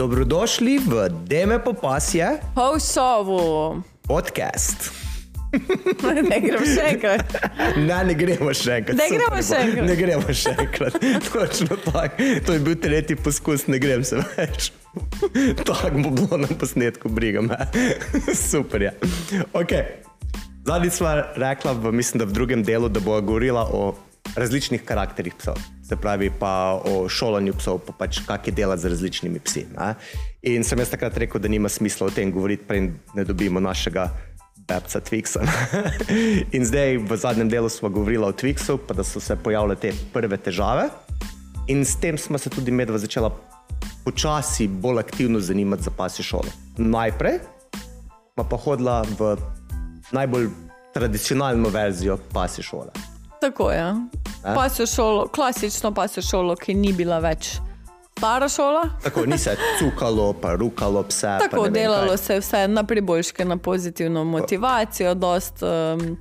Dobrodošli v Deme popasje Povsovo. podcast. Ne gremo še enkrat. Ne, ne gremo še enkrat. Ne gremo še enkrat. Ne gremo še enkrat. Točno tako. To je bil tretji poskus, ne grem se več. Tako bo bilo na posnetku, briga me. Super je. Okay. Zadnjič sva rekla, v, mislim, da v drugem delu, da bo govorila o različnih karakterih psov. Se pravi, pa o šolanju psov, pa pač kak je delati z različnimi psi. Ne? In sem jaz takrat rekel, da nima smisla o tem govoriti, prej ne dobimo našega bebca Twixa. In zdaj v zadnjem delu smo govorili o Twixu, pa da so se pojavile te prve težave. In s tem smo se tudi medva začela počasi bolj aktivno zanimati za pasjo šolo. Najprej pa hodila v najbolj tradicionalno verzijo pasje šole. Tako je. Pasjo šolo, klasično pasjo šolo, ki ni bila več stara šola. Tako ni se cukalo, pa rukalo pse. pa Tako vem delalo kaj. se je vse na priboljške, na pozitivno motivacijo, dost, um,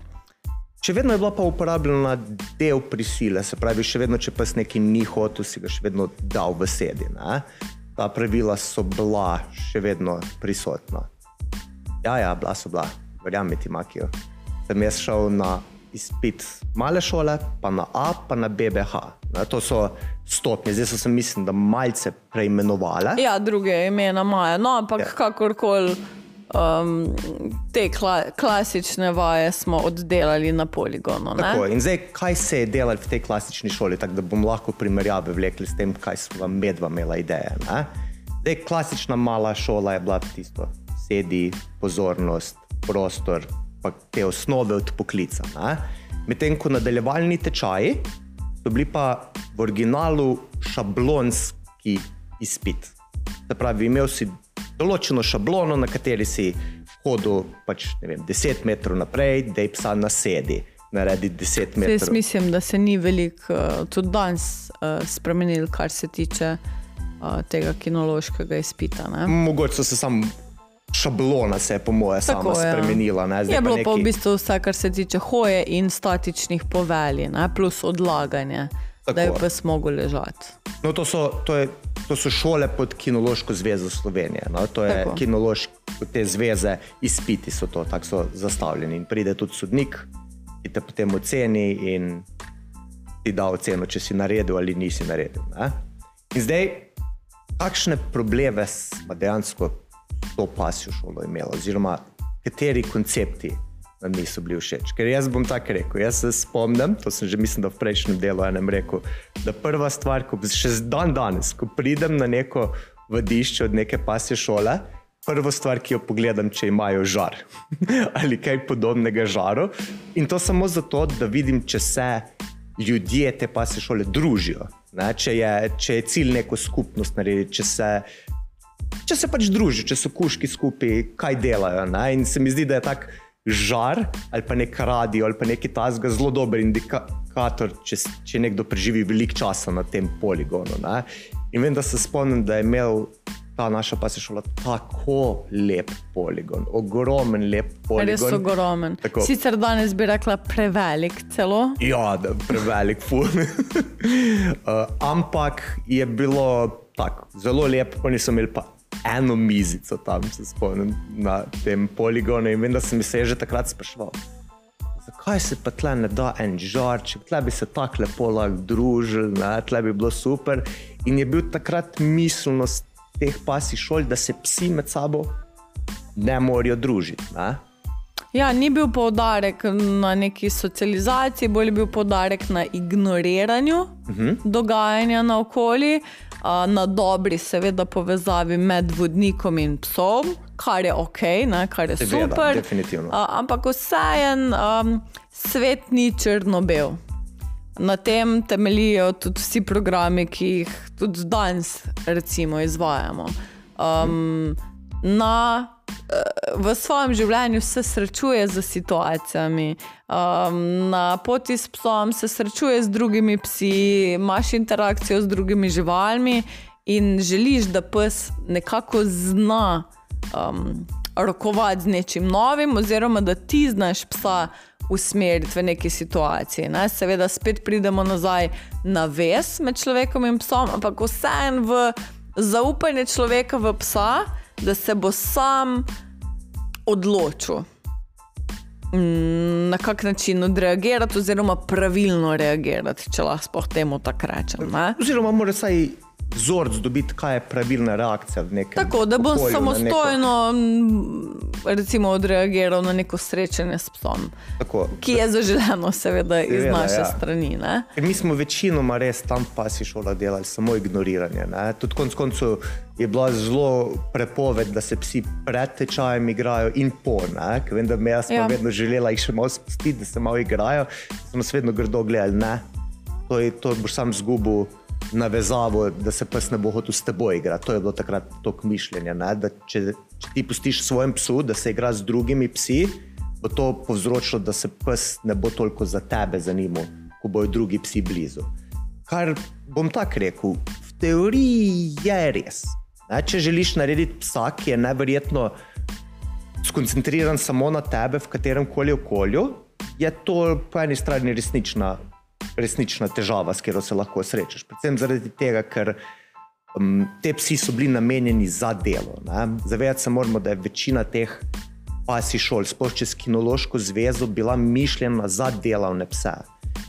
Še vedno je bila pa uporabljena del prisile, se pravi, še vedno, če pes nekaj ni hotel, si ga še vedno dal v sedi. Ne? Ta pravila so bila še vedno prisotna. Ja, ja, bila so bila, verjamem ti, Makijo. Sem jaz šel na izpit male šole, pa na A, pa na BBH. Ne? To so stopnje, zdaj so se, mislim, da malce preimenovale. ja, druge imena imajo. No, ampak Ja. kakorkoli um, te kla, klasične vaje smo oddelali na poligonu. ne? Tako, in zdaj, kaj se je delalo v tej klasični šoli, tako da bom lahko primerjave vlekli s tem, kaj smo medva imela ideje. Ne? Zdaj, klasična mala šola je bila tisto, sedi, pozornost, prostor, pa te osnove od poklica. Medtem ko nadaljevalni tečaji so bili pa v originalu šablonski izpit. Se pravi, imel si določeno šablono, na kateri si hodil pač, vem, 10 metrov naprej, da je psa na sedi, naredi 10 Saj Jaz metrov. mislim, da se ni veliko uh, tudi danes uh, spremenil, kar se tiče uh, tega kinološkega izpita. Ne? Mogoče so se samo šablona, se je po moje, sama ja. spremenila. Ne? Zdaj Je bilo pa v neki- bistvu vse, kar se tiče hoje in statičnih povelji, ne? plus odlaganje, Tako. da je pes mogel ležati. No, to, so, to, je, to so šole pod Kinološko zvezo Slovenije. No? To je Tako. kinološko, te zveze, izpiti so to, tako so zastavljeni. In pride tudi sodnik, ki te potem oceni in ti da oceno, če si naredil ali nisi naredil. Ne? In zdaj, kakšne probleme smo dejansko to pasjo šolo imeli, oziroma kateri koncepti nam niso bili všeč. Ker jaz bom tako rekel, jaz se spomnim, to sem že mislim, da v prejšnjem delu enem rekel, da prva stvar, ko še dan danes, ko pridem na neko vadišče od neke pasje šole, prvo stvar, ki jo pogledam, če imajo žar ali kaj podobnega žaru. In to samo zato, da vidim, če se ljudje te pasje šole družijo. Ne? Če, je, če je cilj neko skupnost narediti, če se, če se pač družijo, če so kuški skupaj, kaj delajo. Ne? In se mi zdi, da je tak žar ali pa nek radio ali pa neki tasga zelo dober indikator, če, če nekdo preživi veliko časa na tem poligonu. Ne? In vem, da se spomnim, da je imel. Ta naša pa se šola tako lep poligon, ogromen lep poligon. Res ogromen. Tako. Sicer danes bi rekla prevelik celo. Ja, da prevelik ful. uh, ampak je bilo tako, zelo lepo, oni so imeli pa eno mizico tam, se spomnim, na tem poligonu. In vem, da sem se že takrat spraševal, zakaj se pa tle ne da en žarček, tle bi se tako lepo lahko družili, ne, tle bi bilo super. In je bil takrat miselnost teh pasij šol, da se psi med sabo ne morajo družiti. Ne. Ja, ni bil poudarek na neki socializaciji, bolj je bil poudarek na ignoriranju uh Mhm. -huh. dogajanja naokoli, a, na dobri, seveda, povezavi med vodnikom in psom, kar je ok, ne, kar je Seveda, super. definitivno. A, ampak vsejen um, svet ni črno-bel. Na tem temeljijo tudi vsi programi, ki jih tudi danes recimo, izvajamo. Um, na, eh, v svojem življenju se srečuje z situacijami, um, na poti s psom se srečuje z drugimi psi, imaš interakcijo z drugimi živalmi in želiš, da pes nekako zna um, rokovati z nečim novim, oziroma da ti znaš psa usmeriti v neki situaciji. Ne? Seveda, spet pridemo nazaj na vez med človekom in psom, ampak vseeno v zaupanje človeka v psa, da se bo sam odločil. mm, Na kak način odreagirati, oziroma pravilno reagirati, če lahko sploh temu tako rečem. Ne? Oziroma, mora vsaj vzorc dobiti, kaj je pravilna reakcija v nekem Tako da bom okolju, na neko- samostojno mm, recimo, odreagiral na neko srečanje s psom, Tako. ki je zaželeno, seveda, iz Seveda, naše ja. strani. Ne? Ker mi smo večinoma res tam pa si šola delali samo ignoriranje. Tudi konec koncev je bila zelo prepoved, da se psi pred tečajem igrajo in po. vem, da me jaz Ja. vedno želela jih še malo spustiti, da se malo igrajo. Smo se vedno grdo gledali, ne. To, je, to boš sam zgubil navezavo, da se pes ne bo hotel s teboj igrati. To je bilo takrat tok mišljenja. ne, Da če, če ti pustiš svojem psu, da se igra z drugimi psi, bo to povzročilo, da se pes ne bo toliko za tebe zanimal, ko bojo drugi psi blizu. Kar bom tako rekel, v teoriji je res. Ne, če želiš narediti psa, ki je neverjetno skoncentriran samo na tebe, v katerem koli okolju, je to po eni strani resnična, resnična težava, s katero se lahko srečaš. Predvsem zaradi tega, ker um, te psi so bili namenjeni za delo. ne. Zavedati se moramo, da je večina teh pasji šol, sploh čez kinološko zvezo, bila mišljena za delavne pse.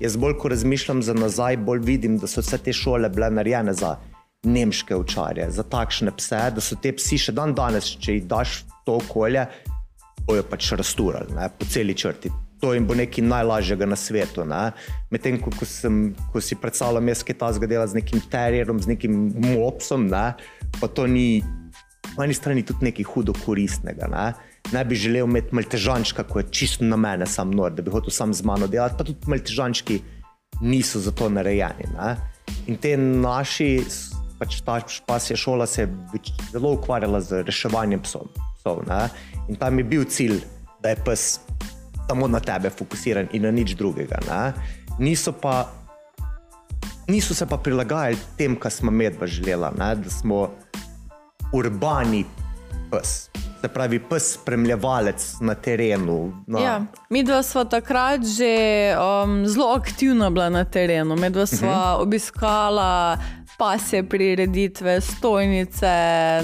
Jaz bolj, ko razmišljam za nazaj, bolj vidim, da so vse te šole bile narejene za nemške učarje, za takšne pse, da so te psi še dan danes, če jih daš v to okolje, bojo pač rasturali ne, po celi črti. To jim bo nekaj najlažjega na svetu. Medtem ko, ko, sem- ko si predstavljam, jaz kaj ta zgodila z nekim terjerom, z nekim mopsom, ne, pa to ni po eni strani tudi nekaj hudo koristnega. Ne, ne bi želel imeti maltežančka, ko je čisto na mene sam nor, da bi hotel sam z mano delati, pa tudi maltežančki niso za to narejeni. Ne. In te naši, pač ta špasja šola se je več- zelo ukvarjala z reševanjem psov. psov ne. In tam je bil cilj, da je pes samo na tebe fokusiran in na nič drugega. Ne. Niso pa niso se pa prilagajali tem, kar smo medva želela, ne? da smo urbani pes. Se pravi, pes spremljevalec na terenu. Na, Ja, mi dva sva takrat že um, zelo aktivna bila na terenu. Mi dva sva uh -huh. obiskala pasje prireditve, stojnice,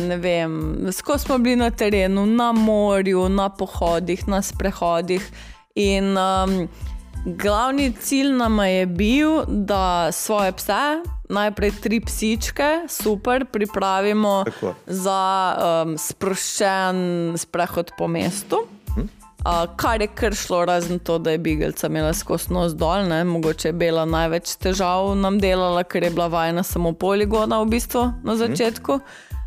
ne vem, skozi smo bili na terenu, na morju, na pohodih, na sprehodih. In um, glavni cilj nam je bil, da svoje pse, najprej tri psičke, super, pripravimo Tako. za um, sproščen sprehod po mestu. Uh, kar je kar šlo, razen to, da je Bigelca imela skozi nos dol, ne? mogoče je bila največ težav nam delala, ker je bila vajena samo poligona v bistvu na začetku.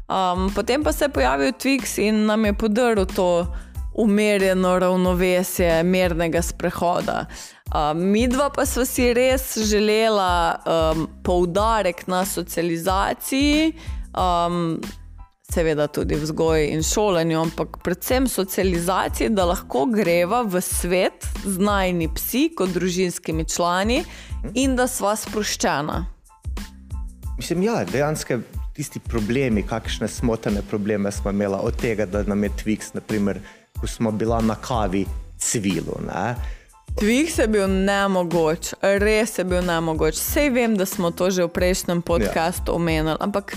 Um, potem pa se je pojavil Twix in nam je podaril to umirjeno ravnovesje mirnega sprehoda. Uh, mi dva pa smo si res želela um, poudarek na socializaciji. Um, seveda tudi vzgoji in šolanju, ampak predvsem socializaciji, da lahko greva v svet z najni psi, kot družinskimi člani, in da sva sproščena. Mislim, ja, dejansko tisti problemi, kakšne smotene probleme smo imeli, od tega, da nam je Twix, naprimer, ko smo bila na kavi, cvilo. Ne? Tvih je bil nemogoč, res je bil nemogoč. Sej vem, da smo to že v prejšnjem podkastu omenili, ampak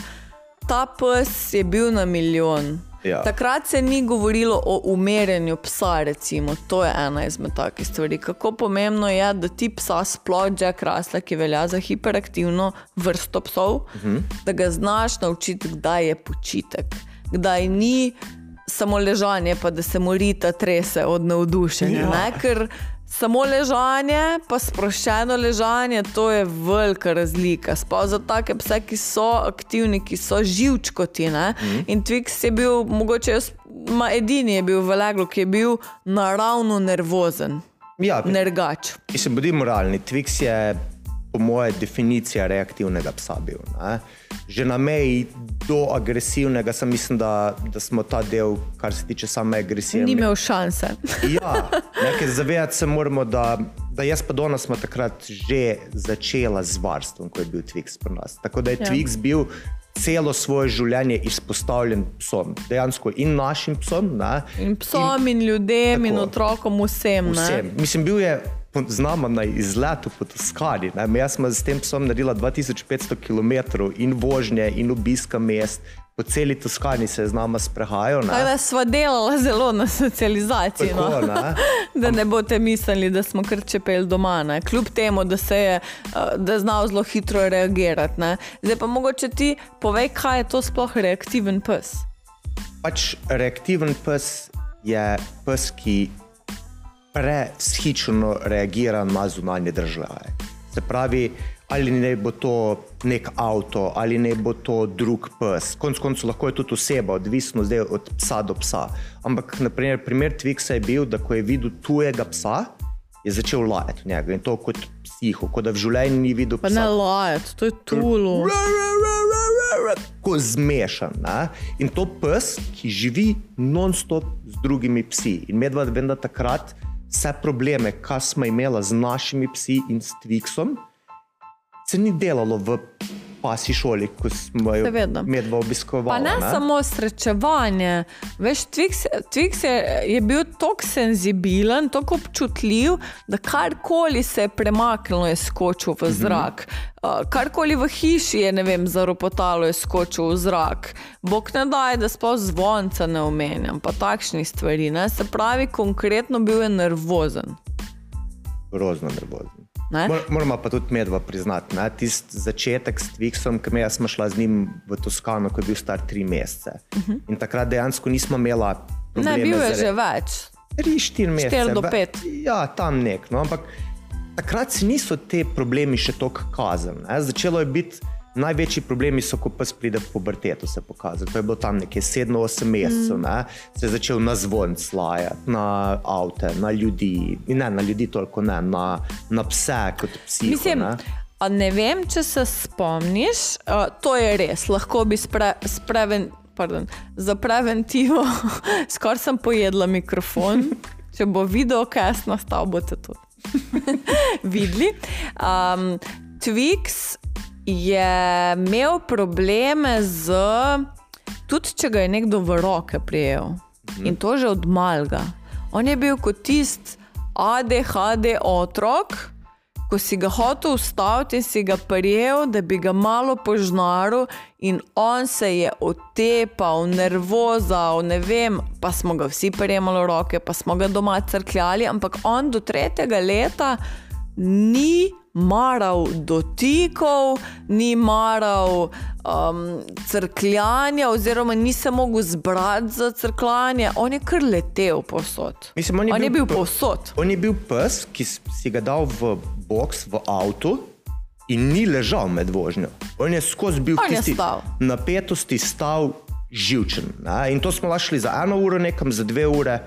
ta pes je bil na milijon. Ja. Takrat se ni govorilo o umerjanju psa, recimo. to je ena izmed takih stvari. Kako pomembno je, da ti psa, sploh Jack Russell, ki velja za hiperaktivno vrsto psov, uh -huh. da ga znaš naučiti, kdaj je počitek, kdaj ni samo ležanje, pa da se morita trese od navdušenja. Ja. Ne? Ker samo ležanje, pa sproščeno ležanje, to je velika razlika. Sploh za take pse, ki so aktivni, ki so živčkoti. Mm. In Twix je bil, mogoče jaz, ma edini je bil v leglu, ki je bil naravno nervozen, Ja, nergač. Mislim, bodi moralni. Twix je, po moje, definicija reaktivnega psa bil. Ne? Že na meji do agresivnega, sem mislim, da, da smo ta del, kar se tiče same agresije. Ni imel šanse. Ja, nekaj zavedati se moramo, da, da jaz pa Dona smo takrat že začela z varstvom, ko je bil Twix pri nas. Tako da je Ja. Twix bil celo svoje življenje izpostavljen psom, dejansko in našim psom. Ne, In psom, in ljudem, in Tako. otrokom, vsem. ne. Vsem. Mislim, bil je po- z nama na izletu po Toskani. Ne. Jaz sem s tem psom naredila 2500 km in vožnje in obiska mest. Po celi Toskani se je z nama sprehajal. Tako da sva delala zelo na socializaciji. Tako, No. ne. Da ne boste mislili, da smo kar čepeli doma, ne? kljub temu, da, se je, eh, da znal zelo hitro reagirati. Ne? Zdaj pa mogoče ti povej, kaj je to sploh reaktiven pes. Pač reaktiven pes je pes, ki prevzhičeno reagira na zunanje države. Se pravi, ali ne bo to nek avto, ali ne bo to drug pes. Konec koncev lahko je tudi oseba, odvisno zdaj od psa do psa. Ampak naprimer, primer Twixa je bil, da ko je videl tujega psa, je začel lajati v njega in to kot psiho, kot da v življenju ni videl Pa psa. ne lajati, to je tulo. Tako zmešan. Ne? In to pes, ki živi non-stop z drugimi psi. In medved vem, da takrat vse probleme, ki smo imeli z našimi psi in s Twixom, se ni delalo v pasi šoli, ko smo jo medva obiskovali. Pa ne, ne samo srečevanje. Veš, Twix, Twix je, je bil tako senzibilen, tako občutljiv, da karkoli se je premaknilo, je skočil v zrak. Uh, karkoli v hiši je, ne vem, zaropotalo, je skočil v zrak. Bog ne daj, da sploh zvonca ne omenjam, pa takšnih stvari. Ne? Se pravi, konkretno bil je nervozen. Grozno nervozen. Ne? Mor, moramo pa tudi medva priznati, da tisti začetek s Twixom, ki jaz smo šla z njim v Toskano, ko je bil star tri mesece. Uh -huh. In takrat dejansko nismo imela. Mhm. Ne, bil je že več. Tri, štiri mesece. Štiri do Be- pet. Ja, tam nek. No, ampak takrat si niso te problemi še tako kazali. ne. Začelo je biti. Največji problemi so, ko pes pride v puberteto, se pokaže. To je bilo tam nekje 7-8 mesecev, Mm. ne? se je začel na zvon slajati, na avte, na ljudi, in ne na ljudi, toliko ne, na, na pse, kot psi. Mislim, a ne vem, če se spomniš, uh, to je res, lahko bi spre, spreven, pardon, za preventivo, skoraj sem pojedla mikrofon, če bo video, kaj jaz nastal, boste tudi videli. Um, Twix je imel probleme z, tudi če ga je nekdo v roke prijel in to že od malga. On je bil kot tisti ADHD otrok, ko si ga hotel ustaviti in si ga prijel, da bi ga malo požnaril, in on se je otepal, nervozal, ne vem, pa smo ga vsi prijemali v roke, pa smo ga doma crkljali, ampak on do tretjega leta ni maral dotikov, ni maral um, crkljanja, oziroma ni se mogel zbrati za crkljanje, on je kar letel posod. Mislim, on je on bil je bil posod. On je bil pes, ki si ga dal v box, v avtu in ni ležal med vožnjo. On je skozi bil je tisti stal. napetosti, stal živčen. Ne? In to smo lahko šli za eno uro, nekam za dve ure,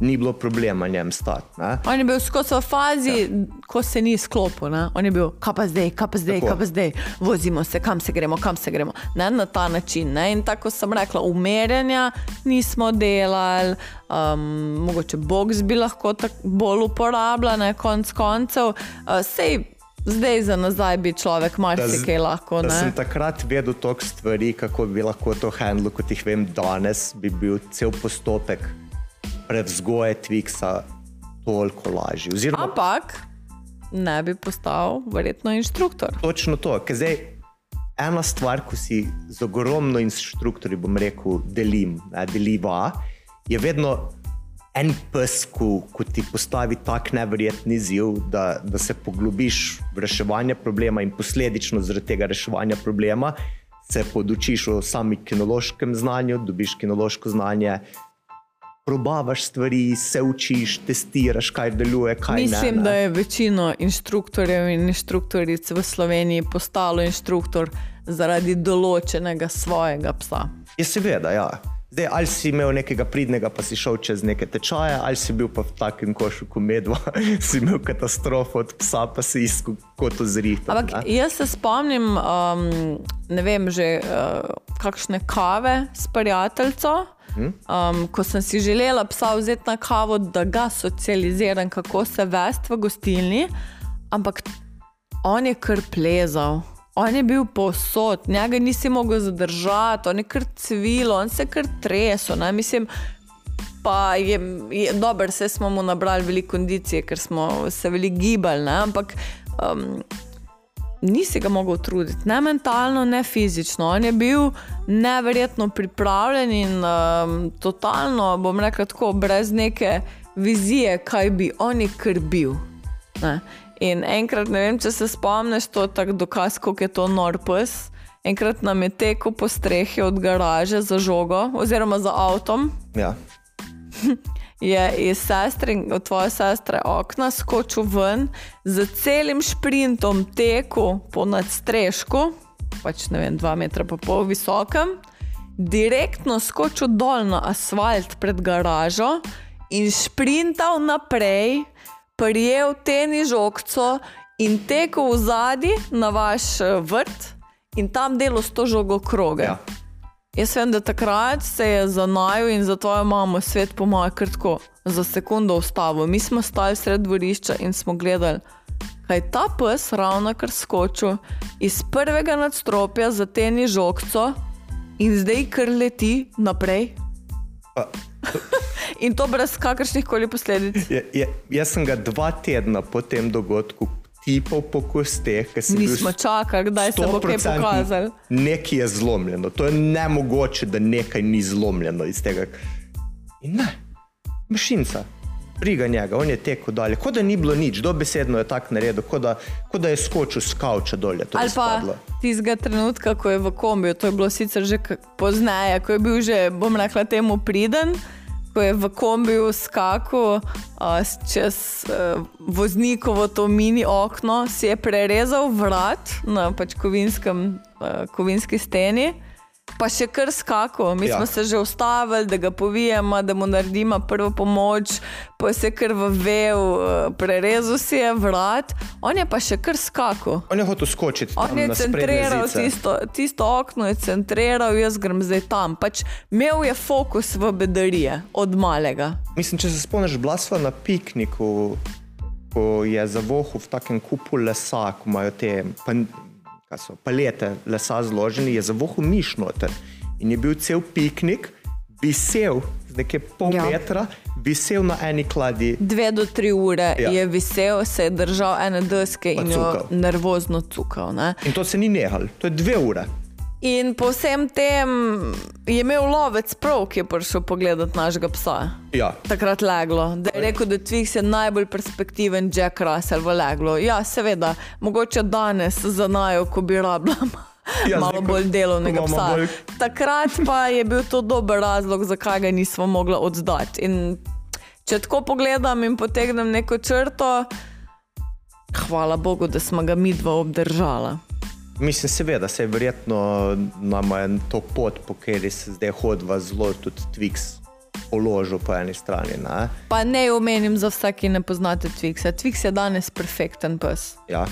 ni bilo problema njem stati. ne. On je bil skozi fazi, ja. ko se ni sklopil. Ne? On je bil, kaj pa zdaj, kaj pa zdaj, kaj pa zdaj, vozimo se, kam se gremo, kam se gremo. Ne? Na ta način. Ne? In tako sem rekla, umerjanja nismo delali, um, mogoče box bi lahko tako bolj uporabljal, ne? konc koncev. Uh, sej, zdaj za nazaj bi človek marsikaj lahko. Da sem takrat vedel toliko stvari, kako bi lahko to handlo, kot jih vem danes, bi bil cel postopek prevzgoje Twixa toliko lažji. Oziroma, Ampak ne bi postal verjetno inštruktor. Točno to, ker zdaj ena stvar, ko si z ogromno inštruktorji, bom rekel, delim, ne, deliva, je vedno en pes, ko, ko ti postavi tak neverjetni izziv, da, da se poglobiš v reševanje problema in posledično zaradi tega reševanja problema se podučiš o sami kinološkem znanju, dobiš kinološko znanje. Probavaš stvari, se učiš, testiraš, kaj deluje, kaj Mislim, ne. ne. da je večino inštruktorjev in inštruktoric v Sloveniji postalo inštruktor zaradi določenega svojega psa. Je seveda, ja. Zdaj, ali si imel nekega pridnega, pa si šel čez neke tečaje, ali si bil pa v takem košu kot medva, si imel katastrofo od psa, pa si iskal kot ozrihta. Ampak jaz se spomnim, um, ne vem, že uh, kakšne kave s prijateljico. Um, ko sem si želela psa vzeti na kavo, da ga socializiram, kako se vesti v gostilni, ampak on je kar plezal. On je bil posod, njega nisi mogel zadržati, on je kar cvilo, on se je kar tresel. ne. Mislim, Pa je, je dobro, vse smo mu nabrali veliko kondicije, ker smo se veliko gibali, ne? ampak um, nisi ga mogel truditi, ne mentalno, ne fizično. On je bil neverjetno pripravljen in um, totalno, bom rekel, tako brez neke vizije, kaj bi on je krbil. Ne? In enkrat, ne vem, če se spomniš, to je tako dokaz, kako je to norpus. Enkrat nam je tekel po strehi od garaže za žogo, oziroma za avtom. Ja. Je iz sestre, od tvoje sestre, okna skočil ven z celim sprintom teku po nadstrešku, pač ne vem, dva metra pa pol visokem, direktno skočil dol na asfalt pred garažo in sprintal naprej, prijel teni žogco in tekel v zadnji na vaš vrt in tam delo s to žogo kroge. Ja. Jaz vem, da takrat se je za naju in za tvojo mamo svet po mojem krtko za sekundo ustavil. Mi smo stali sred dvorišča in smo gledali, kaj ta pes ravno kar skočil iz prvega nadstropja za teni žogco in zdaj kar leti naprej. Pa, In to brez kakršnih koli posledic. je, je, jaz sem ga dva tedna po tem dogodku tipal po kosteh, ker sem bil Nismo čakali, kdaj se bo kaj 100% pokazalo. Nekaj je zlomljeno, to je nemogoče, da nekaj ni zlomljeno iz tega. In ne, mašinca, briga njega, on je tekel dalje, kot da ni bilo nič, dobesedno je tako naredil, kot da, kot da je skočil s kavča dolje. to je Ali pa tistega trenutka, ko je v kombiju, to je bilo sicer že pozneje, ko je bil že, bom rekla, temu priden, ko je v kombiju skakal uh, čez uh, voznikovo to mini okno, si je prerezal vrat na pač kovinskem, uh, kovinski steni. Pa še kar skakal, mi ja. Smo se že ustavili, da ga povijemo, da mu naredimo prvo pomoč, pa se kar vevel, eh, prerezal si je vrat, on je pa še kar skakal. On je hotel skočiti. On je centriral tisto, tisto okno, je centriral, jaz grem zdaj tam. Pač imel je fokus v bedarije od malega. Mislim, če se spomniš, bila sva na pikniku, ko je za vohu v takem kupu lesa, ko imajo te pan, kaj so, palete lesa zloženi, je za vohu miš noter. In je bil cel piknik, visel, z neke pol Ja. metra, visel na eni kladi. Dve do tri ure ja. Je visel, se je držal ene deske Pa in jo cukal. nervozno cukal. Ne? In to se ni nehalo, to je dve ure. In po vsem tem je imel lovec prav, ki je prišel pogledat našega psa. Ja. Takrat leglo, da je rekel, da Twix je najbolj perspektiven Jack Russell v leglo. Ja, seveda, mogoče danes za najo, ko bi rabila Ja, malo zdaj, bolj delovnega psa. bolj- Takrat pa je bil to dober razlog, zakaj ga nismo mogli oddati. In če tako pogledam in potegnem neko črto, hvala Bogu, da smo ga mi dva obdržala. Mislim, seveda, se je verjetno nama je to pot, po kateri se zdaj hodva zelo tudi Twix položil po eni strani. Ne? Pa ne omenim za vse, ki ne poznate Twixa. Twix je danes perfekten pes. Ja.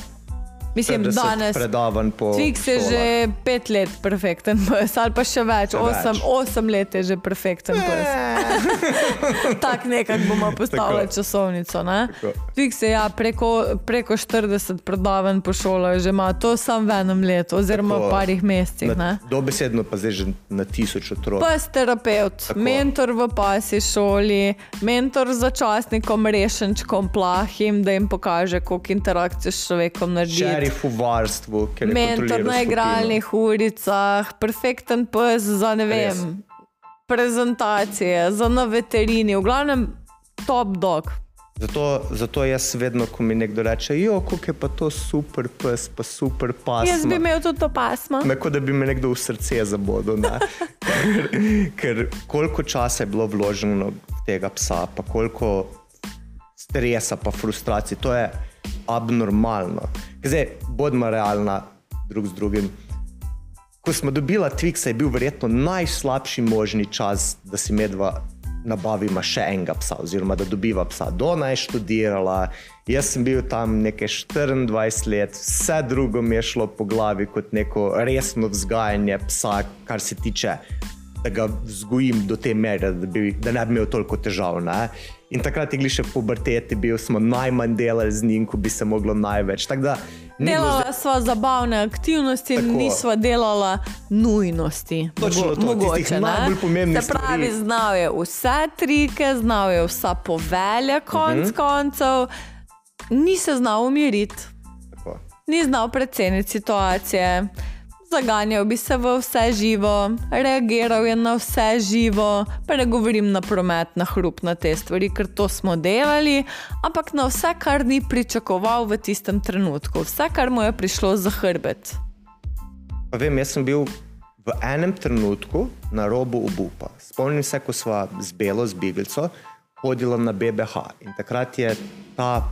Mislim, 40 danes. predavanj po Twix je šolah. že pet let perfekten pes, ali pa še več, Še osem, več. osem let je že perfekten pes. Tako nekako bomo postavili časovnico. ne? Tako. Twix je ja, preko, preko 40 predavanj po šolah, že ima to sam v enem letu, oziroma v parih mesecih. ne. Na, dobesedno pa zdaj že na tisoč otrok. Pes terapeut, Tako. mentor v pasji šoli, mentor za časnikom, rešenčkom, plahim, da jim pokaže, koliko interakcije s človekom naredi. Šerif v varstvu, ker je Mentor na igralnih uricah, perfekten pes za ne vem, Res. prezentacije, za na veterini, v glavnem top dog. Zato, zato jaz vedno, ko mi nekdo reče, jo, kako je pa to super pes, pa super pas. Jaz bi imel tudi to pasmo. Kot da bi me nekdo v srce zabodel. ker, ker koliko časa je bilo vloženo v tega psa, pa koliko stresa, pa frustracij, to je abnormalno. Zdaj, bodimo realna drug z drugim. Ko smo dobili Twixa, je bil verjetno najslabši možni čas, da si medva nabaviva še enega psa, oziroma da dobiva psa. Dona je študirala, jaz sem bil tam nekaj 24 let, vse drugo mi je šlo po glavi kot neko resno vzgajanje psa, kar se tiče, da ga vzgojim do te mere, da, bi, da ne bi imel toliko težav. Ne? In takrat je bil še puberteti, bil smo najmanj delali z njim, ko bi se moglo največ. Tako da Delala zdaj- sva zabavne aktivnosti, Tako. nisva delala nujnosti. Točno to, ne? najbolj pomembnih Se pravi, stvari. znal je vse trike, znal je vsa povelja, konc uh Mhm. -huh. koncev, ni se znal umiriti, ni znal preceniti situacije. Zaganjal bi se v vse živo, reagiral je na vse živo, pa ne govorim na promet, na hrup, na te stvari, ker to smo delali, ampak na vse, kar ni pričakoval v tistem trenutku, vse, kar mu je prišlo za hrbet. Vem, jaz sem bil v enem trenutku na robu obupa. Spomnim se, ko sva z Belo, z Biglico, hodila na BBH in takrat je ta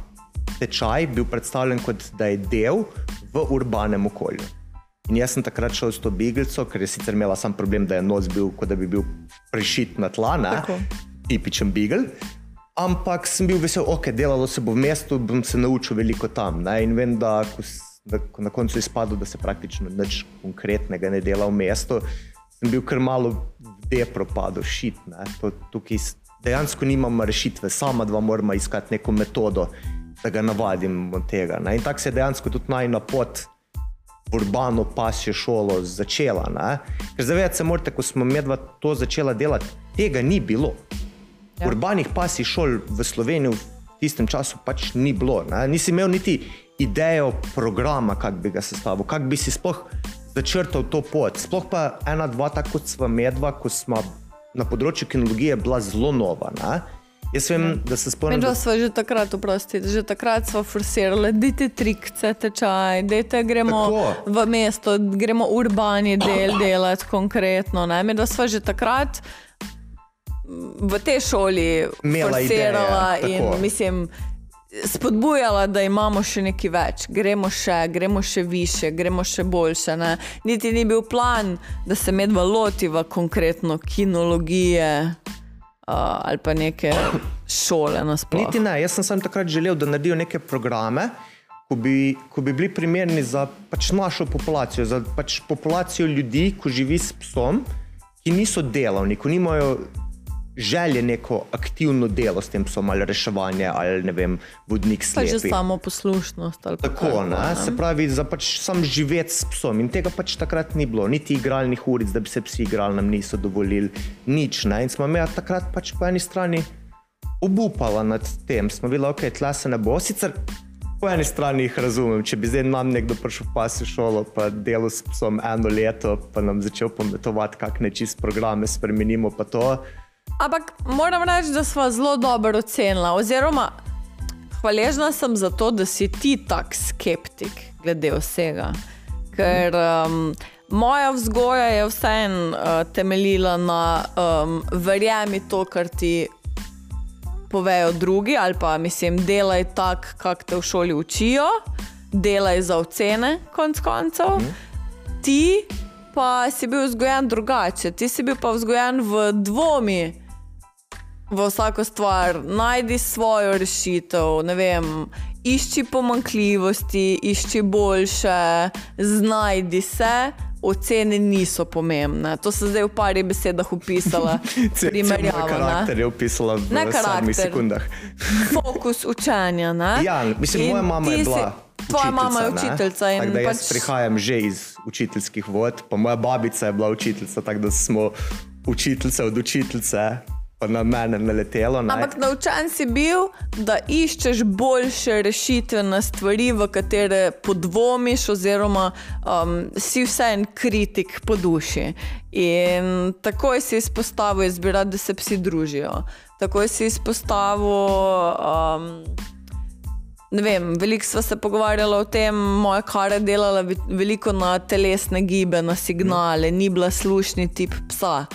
tečaj bil predstavljen kot da je del v urbanem okolju. In jaz sem takrat šel s to Biglico, ker je sicer imela sam problem, da je nos bil, kot da bi bil prešit na tla, ne? Tako. tipičen Bigl. Ampak sem bil vesel, ok, delalo se bo v mestu, bom se naučil veliko tam. Ne? In vem, da ko, da ko na koncu je izpadlo, da se praktično nič konkretnega ne dela v mestu, sem bil kar malo v depro padel, šit. To, tukaj dejansko nimamo rešitve, sama dva moramo iskati neko metodo, da ga navadim od tega. Ne? In tako se je dejansko tudi najna pot urbano pasjo šolo začela. Ne? Ker zavedati se morate, ko smo medva to začela delati, tega ni bilo. Ja. Ja. Urbanih pasij šol v Sloveniji v tistem času pač ni bilo. Ne? Nisi imel niti idejo programa, kako bi ga sestavil, kako bi si sploh začrtal to pot. Sploh pa ena, dva, tako kot sva medva, ko smo na področju kinologije bila zelo nova. Ne? Jaz vem, da se spomnim. Da, smo že takrat, oprostite, že takrat smo forsirali, dajte trikce, tečaj, dajte gremo Tako. v mesto, gremo urbani del delati konkretno. Ne? Medva smo že takrat v tej šoli Imela forsirala ideje, in tako. mislim. Spodbujala, da imamo še nekaj več, gremo še, gremo še više, gremo še boljše. Ne? Niti ni bil plan, da se medva lotiva konkretno kinologije ali pa neke šole. Niti ne, jaz sem samo takrat želel, da naredijo neke programe, ko bi, ko bi bili primerni za pač našo populacijo, za pač populacijo ljudi, ki živi s psom, ki niso delavni, ki nimajo želje neko aktivno delo s tem psom ali reševanje ali ne vem, vodnik Pa že slepi. samo poslušnost. ali Tako, kaj, ne? se pravi, za pač sam živeti s psom. In tega pač takrat ni bilo, niti igralnih uric, da bi se psi igrali, nam niso dovolili, nič. Ne? In smo me takrat pač po eni strani obupala nad tem, smo bili, ok, tle se ne bo. Sicer po eni strani jih razumem, če bi zdaj nam nekdo prišel v pasjo šolo, pa delal s psom eno leto, pa nam začel pametovati, kakšne čist programe spremenimo, pa to. Ampak moram reči, da smo zelo dobro ocenila. Oziroma, hvaležna sem za to, da si ti tak skeptik glede vsega. Ker um, moja vzgoja je vseeno uh, temeljila na um, verjemi to, kar ti povejo drugi, ali pa mislim, delaj tako, kako te v šoli učijo, delaj za ocene, konc koncev. Mm. Ti pa si bil vzgojen drugače, ti si bil pa vzgojen v dvomi v vsako stvar, najdi svojo rešitev, ne vem. Išči pomankljivosti, išči boljše, znajdi se, ocene niso pomembne. To se zdaj v parih besedah opisala, Cel primerjava. moj ne. karakter je opisala v Ne sedmih karakter. sekundah. fokus učenja. Ne? Ja, mislim, In moja mama je bila. Si, tvoja mama je učiteljica Tako da jaz pač, prihajam že iz učiteljskih vod, pa moja babica je bila učiteljica, tako da smo učiteljice od učiteljice, pa na mene naletelo. Ne. Ampak naučen si bil, da iščeš boljše rešitve na stvari, v katere podvomiš, oziroma um, si vseeno kritik po duši. In takoj si izpostavil, jaz bi rad, da se psi družijo. Takoj si izpostavil. Um, Ne vem, veliko smo se pogovarjali o tem, moja kar je delala ve- veliko na telesne gibe, na signale, ni bila slušni tip psa.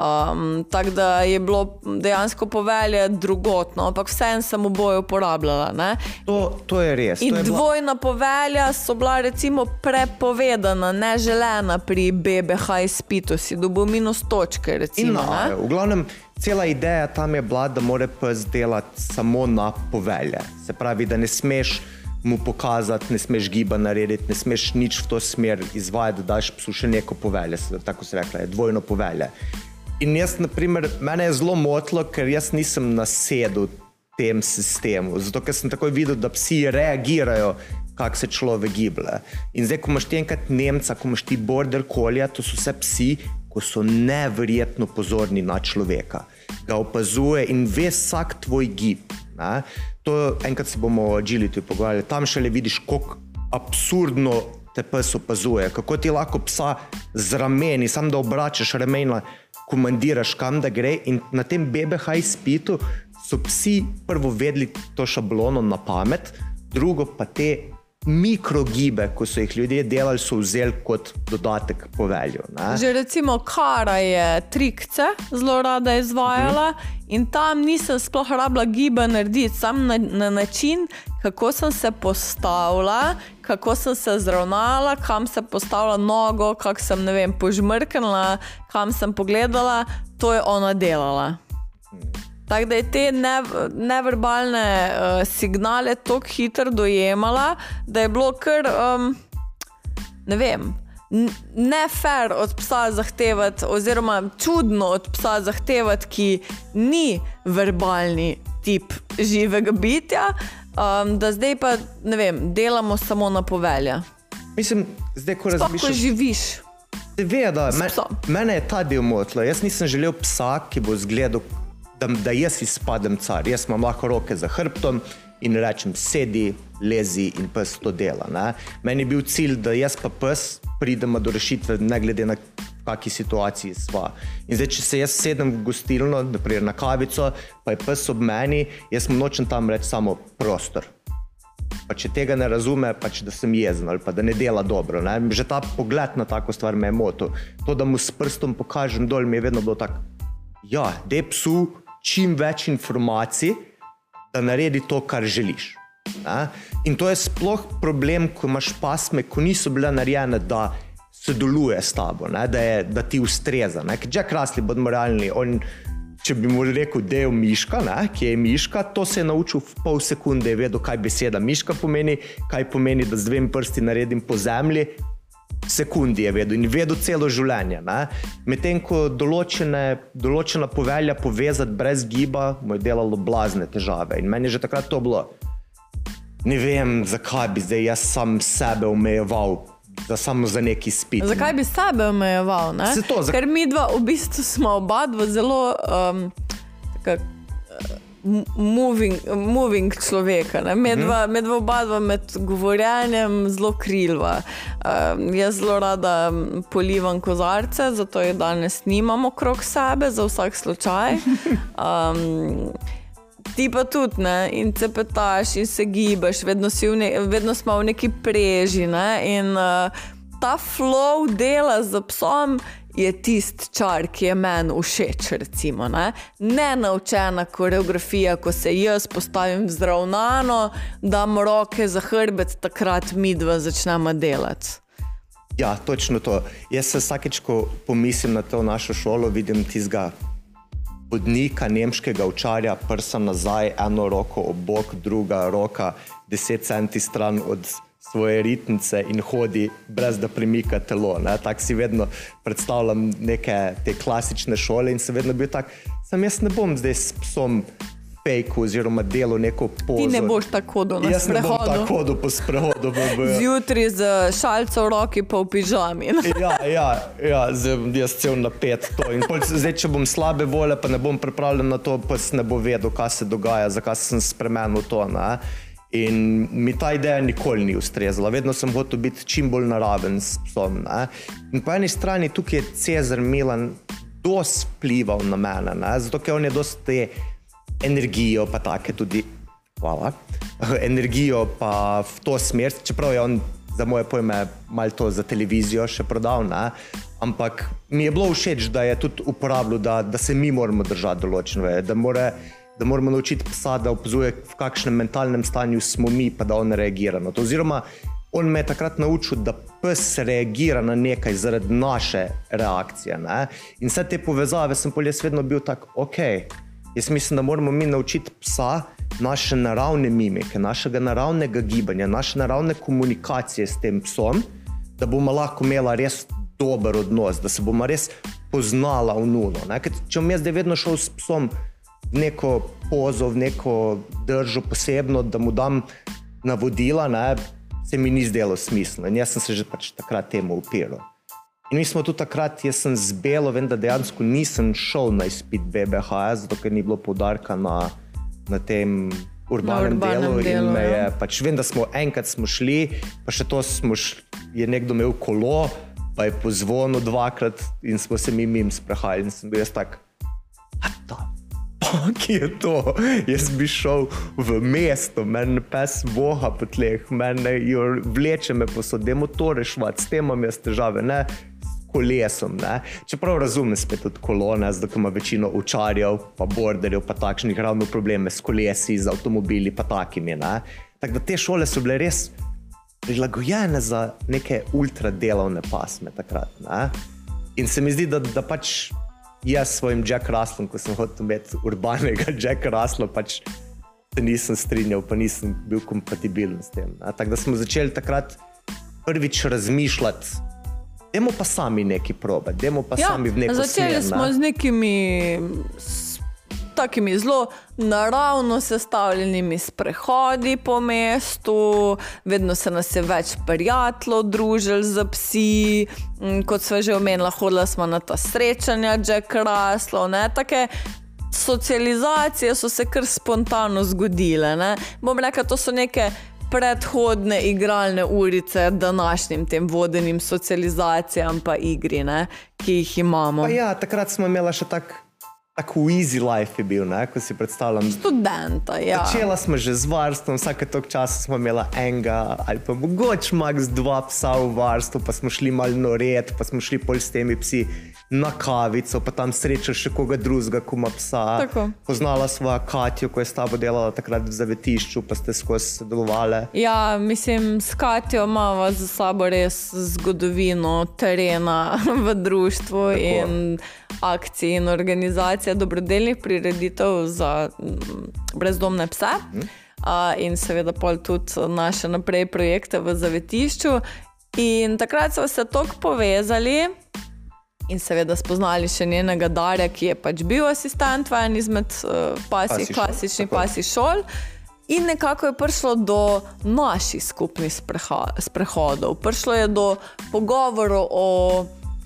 Um, Tako da je bilo dejansko povelje drugotno, ampak vseeno sem oboje uporabljala. Ne? To, to je res. In je bila- dvojna povelja so bila recimo prepovedana, neželena pri BBH izpitu, si dobil minus točke. Recimo, na, v glavnem, cela ideja tam je bila, da mora pes delati samo na povelje. Se pravi, da ne smeš mu pokazati, ne smeš giba narediti, ne smeš nič v to smer izvajati, da daš psu še neko povelje. Tako se rekla, je dvojno povelje. In jaz, na primer, mene je zelo motilo, ker jaz nisem nasedel tem sistemu. Zato, ker sem takoj videl, da psi reagirajo, kako se človek giblje. In zdaj, ko imaš ti enkrat Nemca, ko imaš ti border kolja, to so vse psi, ko so neverjetno pozorni na človeka. Ga opazuje in ve vsak tvoj gib. Ne? To enkrat se bomo o agility pogovarjali. Tam še le vidiš, kako absurdno te pes opazuje, kako ti lahko psa z rameni, samo da obračaš ramena, komandiraš kam da gre. In na tem BBH izpitu so psi prvo vedeli to šablono na pamet, drugo pa te mikrogibe, ko so jih ljudje delali, so vzeli kot dodatek povelju. Ne? Že recimo Kara je trikce zelo rada izvajala mhm. in tam nisem sploh rabila giba narediti, sam na, na način, kako sem se postavila, kako sem se zravnala, kam sem postavila nogo, kako sem vem, požmrknila, kam sem pogledala, to je ona delala. Mhm. Tako da je te nev neverbalne uh, signale tako hitro dojemala, da je bilo kar, um, ne vem, ne fair od psa zahtevati, oziroma čudno od psa zahtevati, ki ni verbalni tip živega bitja, um, da zdaj pa ne vem, delamo samo na povelja. Mislim, zdaj, ko razmišljaš, kako živiš. Seveda, me, mene je ta del motil. Jaz nisem želel psa, ki bo zgledal da, da jaz izpadem car. Jaz imam lahko roke za hrbtom in rečem, sedi, lezi in pes to dela. Ne? Meni je bil cilj, da jaz pa pes pridemo do rešitve, ne glede na kakšni situaciji sva. In zdaj, če se jaz sedem v gostilno, naprimer na kavico, pa je pes ob meni, jaz mu nočem tam reči samo prostor. Pa če tega ne razume, pač da sem jezen ali pa da ne dela dobro. Ne? Že ta pogled na tako stvar me je motil. To, da mu s prstom pokažem dol, mi je vedno bilo tako. Ja, de psu, čim več informacij, da naredi to, kar želiš. Ne? In to je sploh problem, ko imaš pasme, ko niso bile narejene, da sodeluje s tabo, ne? da, je, da ti ustreza. Že krasli bodo realni. On, če bi mu rekel, da je miška, ne? ki je miška, to se je naučil v pol sekunde, je vedel, kaj beseda miška pomeni, kaj pomeni, da z dvemi prsti naredim po zemlji, sekundi je vedel in vedel celo življenje. Medtem ko določene, določena povelja povezati brez giba, mu je delalo blazne težave. In meni je že takrat to bilo. Ne vem, zakaj bi zdaj jaz sam sebe omejeval. Da samo za neki spit. Zakaj bi sebe omejeval? To, za... Ker mi dva, v bistvu, smo oba zelo. Um, moving, moving človeka, medva, mhm. medva oba dva med govorjenjem zelo krilva. Um, jaz zelo rada polivam kozarce, zato jih danes nimamo okrog sebe, za vsak slučaj. Um, Ti pa tudi, ne? in se petaš, in se gibaš, vedno, ne, vedno smo v neki preži. Ne? In uh, ta flow dela z psom je tisti čar, ki je meni všeč. Recimo, ne? ne naučena koreografija, ko se jaz postavim zravnano, da imamo roke za hrbet, takrat mi dva začnemo delati. Ja, točno to. Jaz se vsakeč, ko pomislim na to našo šolo, vidim tizga. Podnika nemškega učarja, prsa nazaj, eno roko ob bok, druga roka, deset centi stran od svoje ritmice in hodi, brez da premika telo. Tako si vedno predstavljam neke te klasične šole in se vedno bil tak, sem jaz ne bom zdaj s psom. Oziroma, delo neko pozo. Ti ne boš tako do nas. Jaz ne bom tako po sprehodu. Zjutraj z šalco v roki, pa v pižami. ja, ja, ja jaz cel napet to. Zdaj, če bom slabe volje, pa ne bom pripravljen na to, pa ne bo vedel, kaj se dogaja, zakaj sem spremenil to. Ne? In mi ta ideja nikoli ni ustrezala, vedno sem hotel biti čim bolj naraven s psom. Ne? In po eni strani tukaj je Cezar Milan dosti vplival na mene, ne? zato ker on je dosti te energijo, pa take tudi, hvala, energijo pa v to smer, čeprav je on za moje pojme malo to za televizijo še prodal. Ne? Ampak mi je bilo všeč, da je tudi uporabljal, da, da se mi moramo držati določene, da mora da moramo naučiti psa, da opazuje, v kakšnem mentalnem stanju smo mi, pa da on reagira na to. Oziroma, on me je takrat naučil, da pes reagira na nekaj zaradi naše reakcije. Ne? In vse te povezave sem pol jaz vedno bil tak, ok. Jaz mislim, da moramo mi naučiti psa naše naravne mimike, našega naravnega gibanja, naše naravne komunikacije s tem psom, da bomo lahko imeli res dober odnos, da se bomo res poznala v nulo. Če bom jaz zdaj vedno šel s psom, neko pozo, v neko držo posebno, da mu dam navodila, ne, se mi ni zdelo smiselno. In jaz sem se že pač takrat temu upiral. In mi smo tudi takrat, jaz sem zbelo, vem, da dejansko nisem šel na izpit BBH, zato ker ni bilo poudarka na, na tem urbanem, Na urbanem delu. delu, in me je, ja. pač vem, da smo enkrat smo šli, pa še to smo šli, je nekdo imel kolo, pa je pozvonil dvakrat in smo se mi mim sprehajali. In sem bil jaz tak, a ta. Ki je to? Jaz bi šel v mesto, meni pes voha po tleh, meni vleče me posod, da je motor rešvat, s tem imam jaz težave, ne s kolesom. Ne? Čeprav razumem spet tudi kolone, zato ima večino učarjev, pa borderjev, pa takšnih ravno probleme s kolesi, z avtomobili, pa takimi. Tako da te šole so bile res prilagojene za neke ultradelovne pasme takrat. Ne? In se mi zdi, da, da pač jaz s svojim Jack Russellom, ko sem hotel imeti urbanega Jack Russella, pač se nisem strinjal, pa nisem bil kompatibilen s tem. Tako da smo začeli takrat prvič razmišljati. Dajmo pa sami neki probe, dajmo pa ja, sami v neko začeli smer, smo z nekimi takimi zelo naravno sestavljenimi sprehodi po mestu, vedno se nas je več prijateljev družili z psi, Mm, kot smo že omenili, hodili smo na ta srečanja, Jack Russell, ne take. Socializacije so se kar spontano zgodile. Ne? Bom rekel, to so neke predhodne igralne urice današnjim tem vodenim socializacijam pa igri, ne? ki jih imamo. Pa ja, takrat smo imeli še tak, tak easy life, je bil, ne, ko si predstavljam. Študenta, ja. Začela smo že z varstvom, vsake tok časa smo imeli enega ali pa mogoče max dva psa v varstvu, pa smo šli malo na red, pa smo šli pol s temi psi na kavico, pa tam srečal še koga drugega, ko ima psa. Tako. Poznala sva Katjo, ko je s tabo delala takrat v zavetišču, pa ste skozi sodelovali. Ja, mislim, s Katjo imamo za sabo res zgodovino terena v Tako. in akcij in organizacija dobrodelnih prireditev za mm, brezdomne pse. Mhm. Uh, in seveda pol tudi naše naprej projekte v zavetišču. In takrat smo se tako povezali in seveda spoznali še njenega Darja, ki je pač bil asistent v eni izmed uh, pasij, Pasij šol, klasičnih pasij šol. In nekako je prišlo do naših skupnih sprehodov, prišlo je do pogovorov o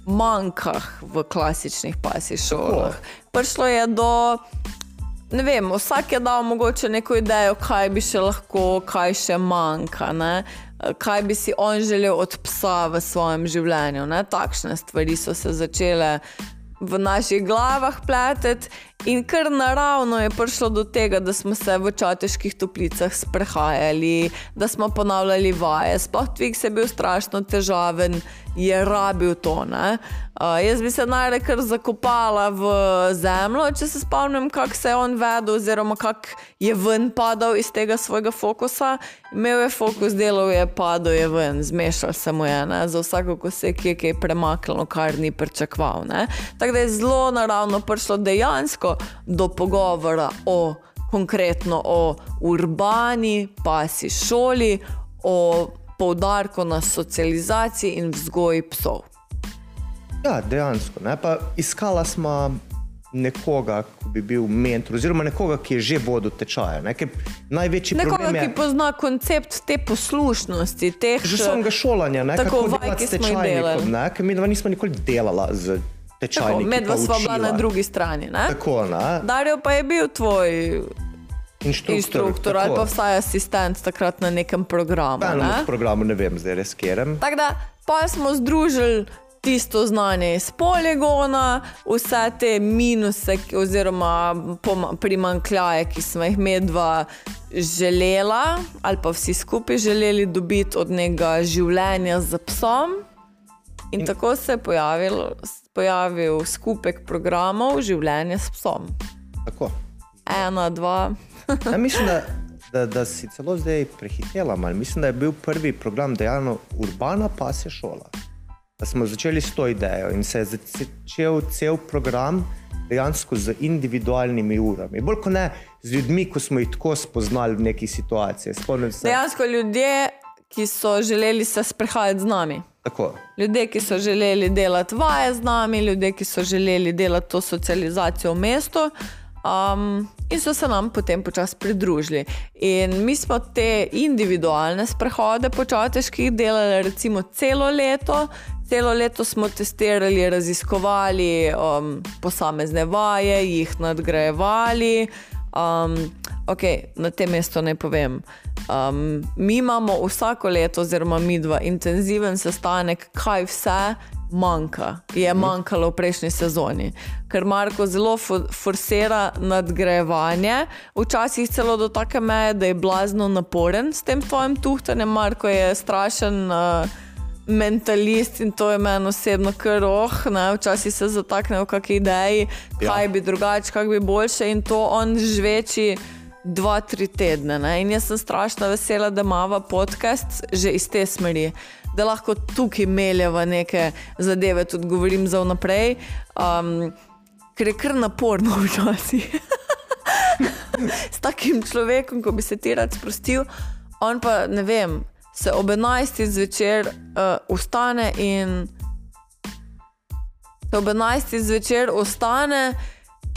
mankah v klasičnih pasij šolah. Prišlo je do, ne vem, vsak je dal mogoče neko idejo, kaj bi še lahko, kaj še manjka. Ne? Kaj bi si on želel od psa v svojem življenju? Ne? Takšne stvari so se začele v naših glavah pleteti, in kar naravno je prišlo do tega, da smo se v čateških toplicah sprehajali, da smo ponavljali vaje. Sploh Twix je bil strašno težaven, je rabil to. ne. Uh, jaz bi se najraje kar zakopala v zemljo, če se spomnim, kako se je on vedel, oziroma kako je ven padal iz tega svojega fokusa. Imel je fokus, delal je, padal je ven, zmešal se mu je, ne? za vsako, ko se je kaj premaknilo, kar ni pričakoval. ne. Tako da je zelo naravno prišlo dejansko do pogovora o konkretno o urbani pasi šoli, o poudarku na socializaciji in vzgoji psov. Ja, dejansko. Ne? Pa iskala smo nekoga, ki bi bil mentor, oziroma nekoga, ki je že vodil tečaje. Ne? Ker Največji Nekoga, problem je ki pozna koncept te poslušnosti, teh že samega šolanja, ne? Tako, vaj, ki smo jih delali. ne? ker mi dva nismo nikoli delala z tečajnikom. Medva sva bila na drugi strani. Ne? Tako, ne? Darjo pa je bil tvoj Inštruktor, inštruktor ali pa vsaj asistent takrat na nekem programu. Pa Ne? na programu ne vem, zdaj res kjerem. Tako da pa smo združili tisto znanje iz poligona, vse te minuse oziroma primankljaje, ki smo jih medva želela, ali pa vsi skupaj želeli dobiti od njega življenja z psom. In tako se je pojavil, pojavil skupek programov Življenje s psom. Tako. Ena, dva. Ja, mislim, da, da, da si celo zdaj prehitela, malo. mislim, da je bil prvi program dejansko urbana pasja šola. Da smo začeli s to idejo in se je začel cel program dejansko z individualnimi urami. Bolj kot ne z ljudmi, ko smo jih tako spoznali v neki situaciji. Spomnim se. Dejansko ljudje, ki so želeli se sprehajati z nami. Tako. Ljudje, ki so želeli delati vaje z nami, ljudje, ki so želeli delati to socializacijo v mestu. Um, in so se nam potem počasi pridružili. In mi smo te individualne sprehode po čateških delali recimo celo leto. Celo leto smo testirali, raziskovali um, posamezne vaje, jih nadgrajevali. Um, okay, na tem mestu ne povem. Um, mi imamo vsako leto, oziroma mi dva, intenziven sestanek, kaj vse manjka, je manjkalo v prejšnji sezoni. Ker Marko zelo forsira nadgrajevanje, včasih celo do take meje, da je blazno naporen s tem tvojim tuhtanjem. Marko je strašen. Uh, Mentalist in to je meni osebno kar oh, včasih se zatakne v kakšni ideji, kaj ja. bi drugače, kaj bi boljše, in to on žveči dva, tri tedne. Ne? In jaz sem strašno vesela, da imamo podcast že iz te smeri, da lahko tukaj meljeva neke zadeve, tudi govorim za vnaprej, um, ker je kar naporno včasih. S takim človekom, ko bi se ti rad sprostil, on pa ne vem, se ob 11. zvečer uh, ustane in. Ob 11. zvečer ostane,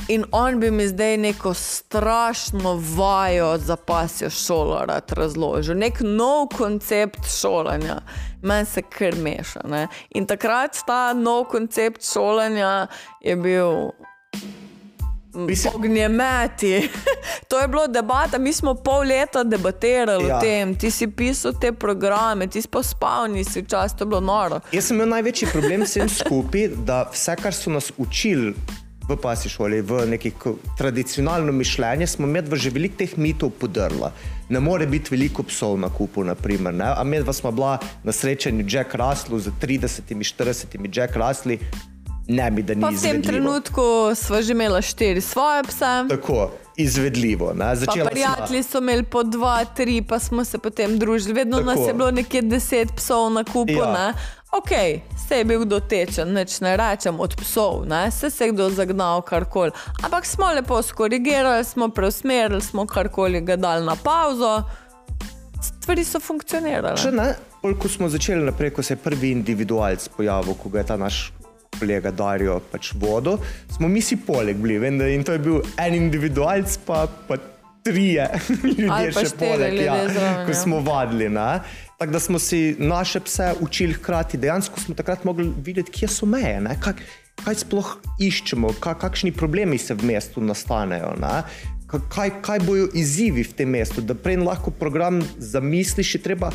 In on bi mi zdaj neko strašno vajo za pasjo šolo rad razložil, nek nov koncept šolanja, meni se kar meša. Ne? In takrat ta nov koncept šolanja je bil. Ognjemeti. to je bilo debata, mi smo pol leta debatirali ja. o tem, ti si pisal te programe, ti si pa spal, nisi včasih, to je bilo noro. Jaz sem imel največji problem s tem skupaj, da vse, kar so nas učili v pasji šoli, v neki tradicionalno mišljenje, smo med že veliko teh mitov podrla. Ne more biti veliko psov na kupu, naprimer, ne? a med smo bila na srečanju Jack Russell z 30-40 Jack Russelli. Ne bi, da ni. V tem trenutku smo že imeli štiri svoje pse. Tako, izvedljivo. Prijatelji so imeli po dva, tri, pa smo se potem družili. Vedno Tako. nas je bilo nekje deset psov na kupu. Ja. Ok, se je bil kdo tečen, neč ne rečem od psov, ne? se je kdo zagnal karkoli. Ampak smo lepo skorigirali, smo preusmerili, smo karkoli ga dali na pauzo. Stvari so funkcionirale. Če ne, ko smo začeli naprej, ko se je prvi individualc pojavil, ko ga je ta naš kolega Darijo pač vodo, smo mi si poleg bili, vendar in to je bil en individualc, pa, pa trije ljudje še poleg, ja, ko ja. smo vadili. Ne? Tako da smo si naše pse učili hkrati, dejansko smo takrat mogli videti, kje so meje, kaj, kaj sploh iščemo, kaj, kakšni problemi se v mestu nastanejo. Kaj, kaj bojo izzivi v tem mestu, da prej lahko program zamisliš, je treba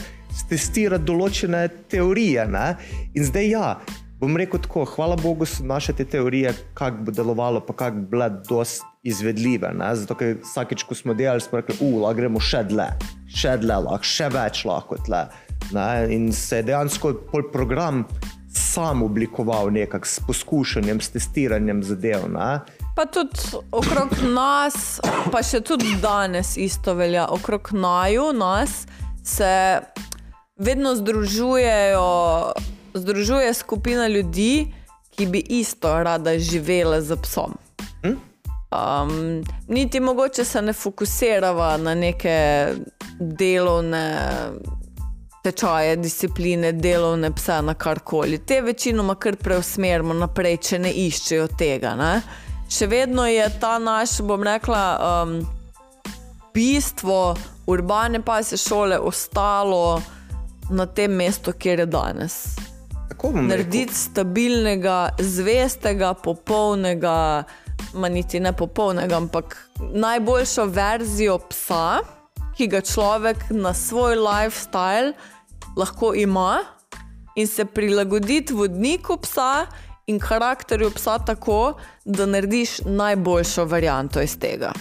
testirati določene teorije. Ne? In zdaj, ja, bom rekel tako, hvala Bogu, so naše te teorije, kako bo delovalo, pa kako bile dosti izvedljive. Ne? Zato, ker vsakeč, ko smo delali, smo rekli, ula, gremo še dlje še dlje, lahko, še več lahko tle. Ne? In se je dejansko program sam oblikoval nekako s poskušanjem, s testiranjem zadev. Ne? Pa tudi okrog nas, pa še tudi danes isto velja, okrog naju nas se vedno združujejo, združuje skupina ljudi, ki bi isto rada živela z psom. Um, niti mogoče se ne fokusiramo na neke delovne tečaje, discipline, delovne pse, na karkoli. Te večinoma kar preusmerimo naprej, če ne iščejo tega. Ne? Še vedno je ta naš, bom rekla, um, bistvo urbane pasje šole ostalo na tem mestu, kjer je danes. Narediti stabilnega, zvestega, popolnega niti ne popolnega, ampak najboljšo verzijo psa, ki ga človek na svoj lifestyle lahko ima in se prilagoditi vodniku psa in karakterju psa tako, da narediš najboljšo varianto iz tega.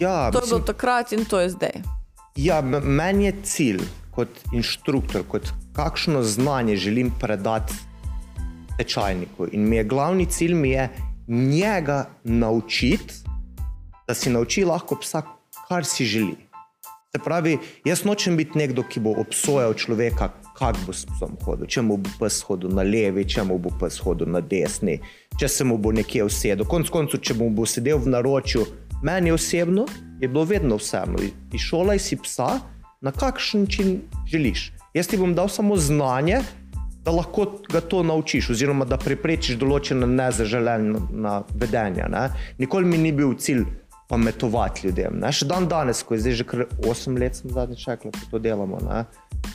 Ja, to je bilo takrat in to je zdaj. Ja, meni je cilj kot inštruktor, kot kakšno znanje želim predati tečajniku. In mi je glavni cilj, mi je njega naučiti, da si nauči lahko psa, kar si želi. Se pravi, jaz nočem biti nekdo, ki bo obsojal človeka, kako bo s psom hodil. Če mu bo pes hodil na levi, če mu bo pes hodil na desni, če se mu bo nekje usedel. Konec koncev, če mu bo sedel v naročju, meni osebno je bilo vedno vseeno. Išolaj si psa, na kakšen način želiš. Jaz ti bom dal samo znanje, da lahko ga to naučiš, oziroma da preprečiš določena nezaželena vedenja. Ne? Nikoli mi ni bil cilj pametovati ljudem. Ne? Še dan danes, ko je zdaj že kar 8 let, sem zadnjič rekel, da to delamo, ne?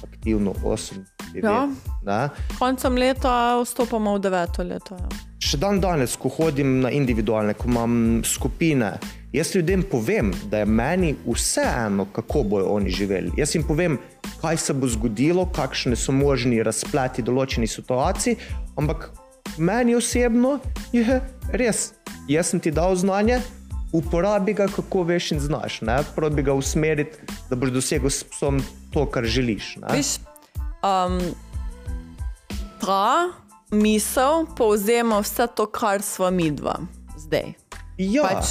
Aktivno 8 Ja. let. Koncem leta vstopamo v deveto leto. Ja. Še dan danes, ko hodim na individualne, ko imam skupine, jaz ljudem povem, da je meni vseeno, kako bojo oni živeli. Jaz jim povem, kaj se bo zgodilo, kakšne so možni razpleti določenih situacij, ampak meni osebno je res, jaz sem ti dal znanje. Uporabi ga, kako veš in znaš. ne. Probi ga usmeriti, da boš dosegel s psom to, kar želiš. ne. Viš, um, ta misel povzema vse to, kar smo mi dva zdaj. Ja, Pač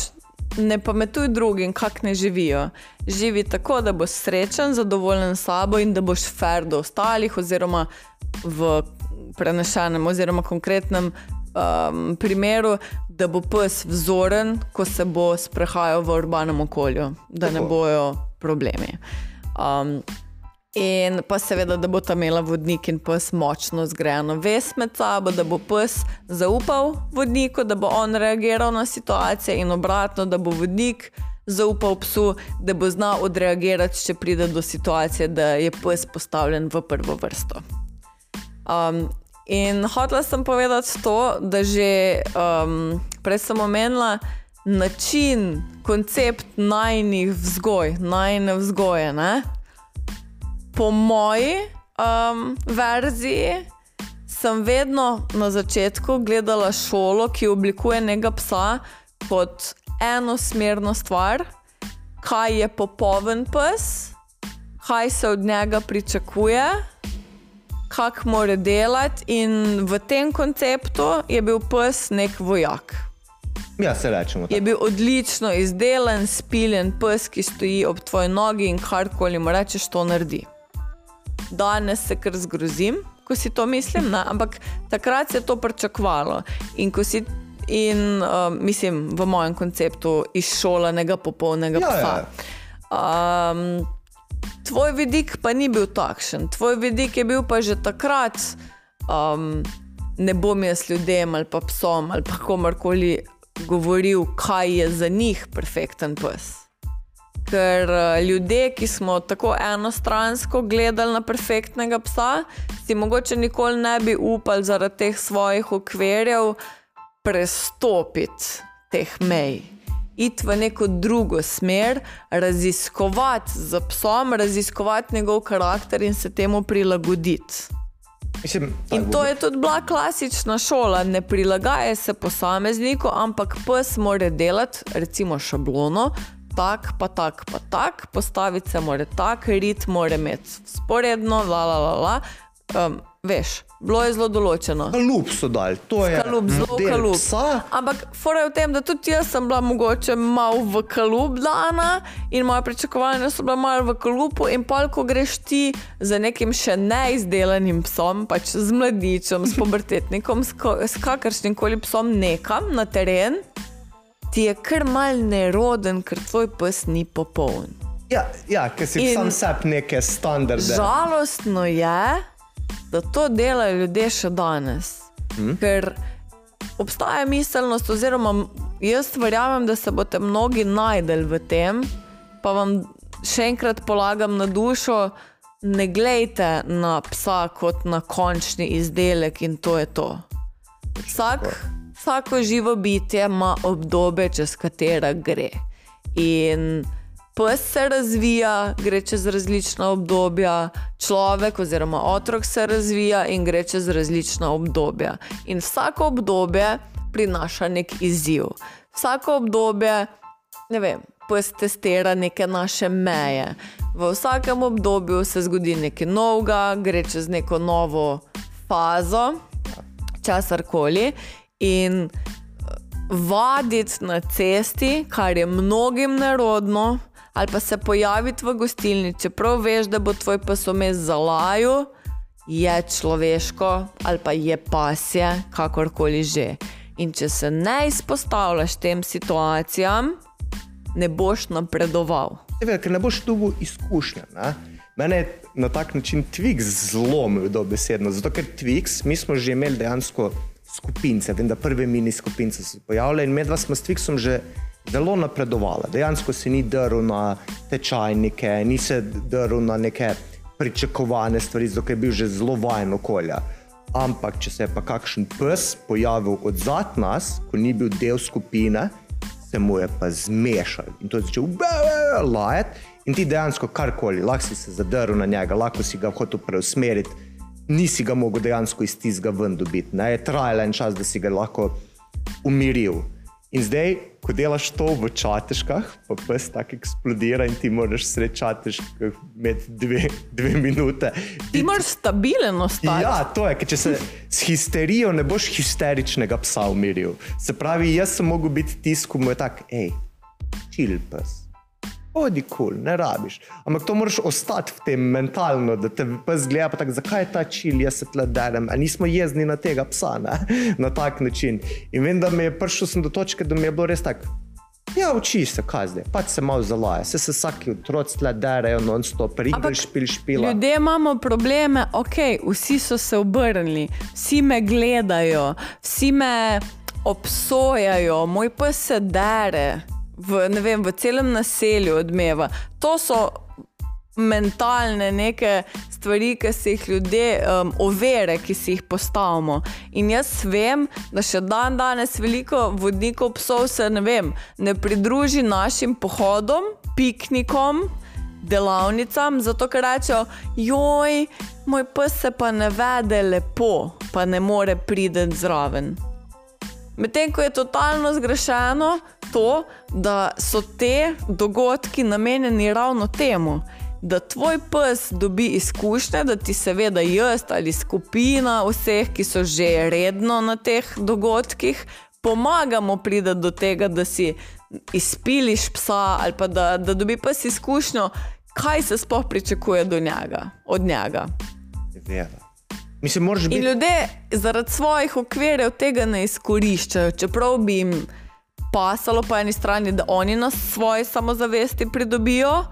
ne pametuj drugim, kako ne živijo. Živi tako, da boš srečen, zadovoljen s sabo in da boš fair do ostalih, oziroma v prenešenem, oziroma konkretnem um, primeru, da bo pes vzoren, ko se bo sprehajal v urbanem okolju, da ne Tako. bojo problemi. Um, In pa seveda, da bo tam imela vodnik in pes močno zgrajeno vest med sabo, da bo pes zaupal vodniku, da bo on reagiral na situacije, in obratno, da bo vodnik zaupal psu, da bo znal odreagirati, če pride do situacije, da je pes postavljen v prvo vrsto. Um, in hotela sem povedati to, da že um, prej sem omenila način, koncept najnih vzgoj, najne vzgoje. Ne? Po moji um, verziji sem vedno na začetku gledala šolo, ki oblikuje nekega psa kot enosmerno stvar, kaj je popoln pes, kaj se od njega pričakuje, kako mora delati, in v tem konceptu je bil pes nek vojak. ja, se rečemo. Je tako. bil odlično izdelan, spiljen pes, ki stoji ob tvoji nogi in karkoli mu rečeš, to naredi. Danes se kar zgrozim, ko si to mislim, ne? ampak takrat se je to pričakovalo. In ko si, in, uh, mislim, v mojem konceptu izšolanega, popolnega Ja, psa. ja. Um, tvoj vidik pa ni bil takšen. Tvoj vidik je bil pa že takrat, um, ne bom jaz ljudem ali pa psom ali pa komorkoli govoril, kaj je za njih perfekten pes. Ker uh, ljudje, ki smo tako enostransko gledali na perfektnega psa, si mogoče nikoli ne bi upali zaradi teh svojih okvirjev prestopiti teh mej. Iti v neko drugo smer, raziskovati z psom, raziskovati njegov karakter in se temu prilagoditi. Mislim, In to je tudi bila klasična šola, ne prilagaja se posamezniku, ampak pes mora delati, recimo šablono, tak, pa tak, pa tak, postaviti se mora tak, rit mora imeti sporedno, la la la la. Um, veš, bilo je zelo določeno. Kalup so dali, to je Kalup, zelo kalup. psa. Ampak fora je v tem, da tudi jaz sem bila mogoče malo v kalup dana in moje pričakovanja so bila malo v kalupu. In pol, ko greš ti za nekim še neizdelanim psom, pač z mladičem, s pubertetnikom, s, ko, s kakršnim koli psom nekam na teren, ti je kar mal neroden, ker tvoj pes ni popoln. Ja, ja ker si In- sam sebi neke standarde. Žalostno je, da to delajo ljudje še danes. Hmm? Ker obstaja miselnost, oziroma jaz verjamem, da se boste mnogi najdel v tem, pa vam še enkrat polagam na dušo. Ne glejte na psa kot na končni izdelek, in to je to. Vsak, vsako živo bitje ima obdobje, čez katero gre. In pes se razvija, gre čez različna obdobja, človek oziroma otrok se razvija in gre čez različna obdobja. In vsako obdobje prinaša nek izziv. Vsako obdobje, ne vem, pes testira neke naše meje. V vsakem obdobju se zgodi nekaj novega, gre čez neko novo fazo, česar koli. In vaditi na cesti, kar je mnogim nerodno, ali pa se pojaviti v gostilni, čeprav veš, da bo tvoj pes vmes zalaju, je človeško ali pa je pasje, kakorkoli že. In če se ne izpostavljaš tem situacijam, ne boš napredoval. Ker ne boš dobil izkušnje. Ne? Mene je na tak način Twix zlomil dobesedno, zato ker Twix, mi smo že imeli dejansko skupince, vem, da prve mini skupince so se pojavile in medva smo s Twixom že zelo napredovala. Dejansko se ni drl na tečajnike, ni se drl na neke pričakovane stvari, zato je bil že zelo vajen okolja. Ampak, če se je pa kakšen pes pojavil od zad nas, ko ni bil del skupine, se mu je pa zmešal in to je začel lajati. In ti dejansko karkoli, lahko si se zadrl na njega, lahko si ga hotel preusmeriti, nisi ga mogel dejansko iz tistega ven dobiti. Ne? Je trajalo en čas, da si ga lahko umiril. In zdaj, ko delaš to v čateškah, pa pes tako eksplodira in ti moraš srečati med dve, dve minute. Ti moraš stabilen ostati. Ja, to je, ker če se s histerijo ne boš histeričnega psa umiril. Se pravi, jaz sem mogel biti tisti, ki mu je tak, hej, čil pes. Odi kul, cool, ne rabiš. Ampak to moraš ostati v tem mentalno, da te pes gleda, tako, zakaj je ta čil, jaz se tle derem, a nismo jezni na tega psa, ne? na tak način. In vem, da mi je prišel sem do točke, da mi je bilo res tako. Ja, uči se, kaj zdaj, pač se malo zalaje, se se vsaki otroci tle derejo, non stop, rigel špil špil. Ljudje imamo probleme, ok, vsi so se obrnili, vsi me gledajo, vsi me obsojajo, moj pes se dere v, vem, v celem naselju odmeva. To so mentalne neke stvari, ki si jih ljudje, um, overe, ki si jih postavimo. In jaz vem, da še dan danes veliko vodnikov psov se ne, vem, ne pridruži našim pohodom, piknikom. Delavnicam, zato ker rečejo, joj, moj pes se pa ne vede lepo, pa ne more priti zraven. Medtem ko je totalno zgrešeno to, da so te dogodki namenjeni ravno temu, da tvoj pes dobi izkušnje, da ti seveda jaz ali skupina vseh, ki so že redno na teh dogodkih, pomagamo priti do tega, da si izpiliš psa ali pa da, da dobi pes izkušnjo, kaj se sploh pričakuje njega, od njega. Vera. Mislim, biti... In ljudje zaradi svojih okvirjev tega ne izkoriščajo, čeprav bi jim pasalo po eni strani, da oni na svoji samozavesti pridobijo,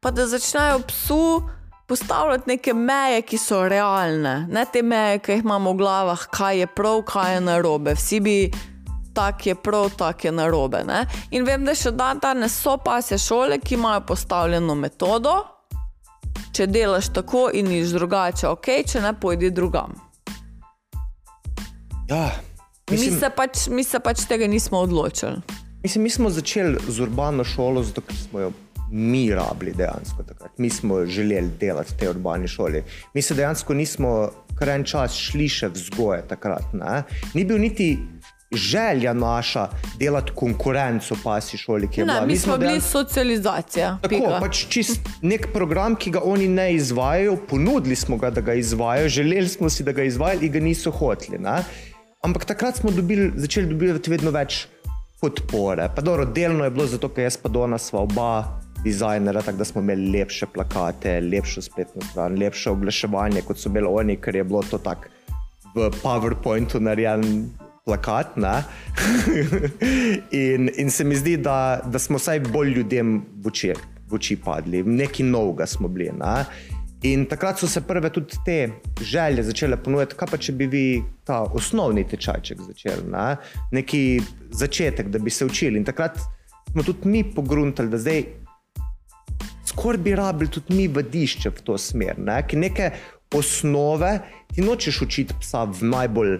pa da začnejo psu postavljati neke meje, ki so realne, ne te meje, ki jih imamo v glavah, kaj je prav, kaj je narobe. Vsi bi. Tak je prav, tak je narobe. Ne? In vem, da še dan danes so pasje šole, ki imajo postavljeno metodo, če delaš tako in niš drugače, ok, če ne pojdi drugam. Ja, mislim, mi, se pač, mi se pač tega nismo odločili. Mislim, mi smo začeli z urbano šolo, zato smo jo mi rabili dejansko takrat. Mi smo želeli delati v tej urbani šoli. Mi se dejansko nismo kar en čas šli še vzgoje takrat. Ne? Ni bil niti želja naša delati konkurenco pasi šoli, ki je bila. Mi, mi smo bili dejansko... socializacija. Tako, pač čist nek program, ki ga oni ne izvajajo, ponudili smo ga, da ga izvajajo, želeli smo si, da ga izvajajo in ga niso hoteli. Ne? Ampak takrat smo dobili, začeli dobivati vedno več podpore. Pa dobro, delno je bilo zato, ker jaz pa Dona sva oba dizajnera, tako da smo imeli lepše plakate, lepšo spletno stran, lepše oglaševanje, kot so imeli oni, ker je bilo to tako v PowerPointu narejeno plakat. in, in se mi zdi, da, da smo vsaj bolj ljudem v oči, v oči padli, nekaj novega smo bili. Ne? In takrat so se prve tudi te želje začele ponujati, kaj pa če bi vi ta osnovni tečajček začeli, ne? neki začetek, da bi se učili. In takrat smo tudi mi pogruntali, da zdaj skoraj bi rabili tudi mi vadišče v to smer. Ne? Neke osnove ti nočeš učiti psa v najbolj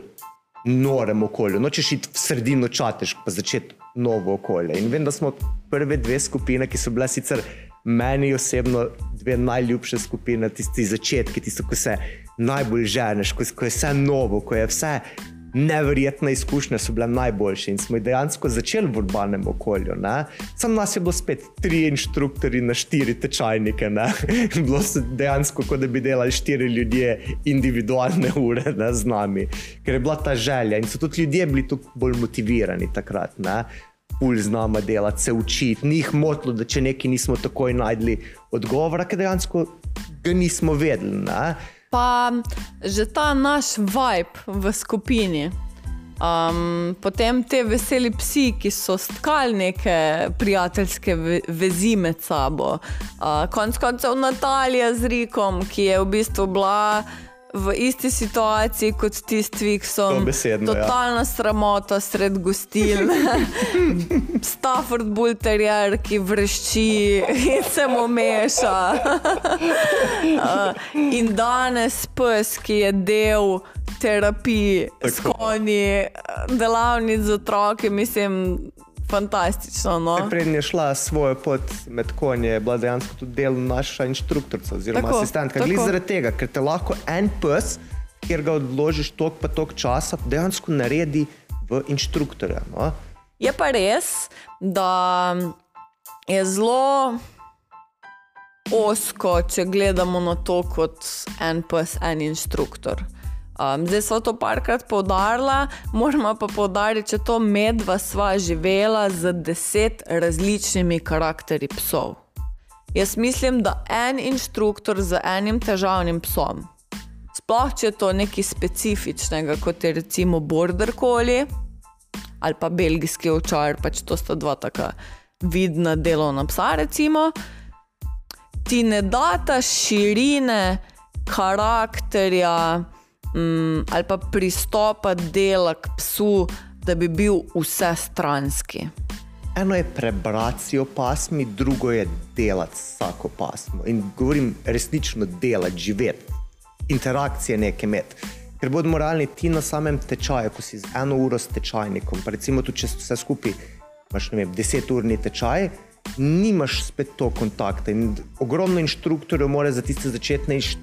norem okolju. Nočeš iti v sredino čateš, pa začeti novo okolje. In vem, da smo prve dve skupine, ki so bile sicer meni osebno dve najljubše skupine, tisti začetki, tisto, ko se najbolj ženeš, ko, ko je vse novo, ko je vse neverjetne izkušnje so bile najboljše in smo jih dejansko začeli v urbanem okolju. Ne? Sam nas je bilo spet tri inštruktori na štiri tečajnike. bilo je dejansko kot da bi delali štiri ljudje individualne ure ne, z nami, ker je bila ta želja in so tudi ljudje bili tu bolj motivirani takrat. Ne? Pulj z nami delati, se učiti, ni jih motilo, da če neki nismo takoj najdli odgovora, ker dejansko ga nismo vedeli. Ne? pa že ta naš vibe v skupini. Um, potem te veseli psi, ki so stkali neke prijateljske ve vezi med sabo. Uh, konc koncev Natalija z Rikom, ki je v bistvu bila v isti situaciji kot tisti, ki so Dobesedno, ja. totalna sramota sred gostil. Stafford Bulterjer, ki vršči in se mu meša. Uh, in danes pes, ki je del terapij s Tako. konji, delavnic z otroki, mislim, fantastično. No? Prednji je šla svojo pot med konje, je bila dejansko tudi del naša inštruktorica oziroma Tako, asistentka. Glede zaradi tega, ker te lahko en pes, kjer ga odložiš tok pa tok časa, dejansko naredi v inštruktorja. No? Je pa res, da je zelo osko, če gledamo na to kot en pes, en inštruktor. Um, zdaj smo to parkrat poudarila, moramo pa poudariti, da to medva sva živela z deset različnimi karakteri psov. Jaz mislim, da en inštruktor z enim težavnim psom, sploh če je to nekaj specifičnega, kot je recimo border collie ali pa belgijski ovčar, pač to sta dva taka vidna delovna psa, recimo, ti ne data širine karakterja mm, ali pa pristopa dela k psu, da bi bil vsestranski. Eno je prebrati si o pasmi, drugo je delati vsako pasmo. In govorim resnično delati, živeti, interakcije neke imeti. Ker bodo moralni ti na samem tečaju, ko si z eno uro s tečajnikom, recimo tudi če vse skupaj imaš ne vem, deseturni tečaj, nimaš spet to kontakta. In ogromno inštruktorjev mora za tiste začetne, iš,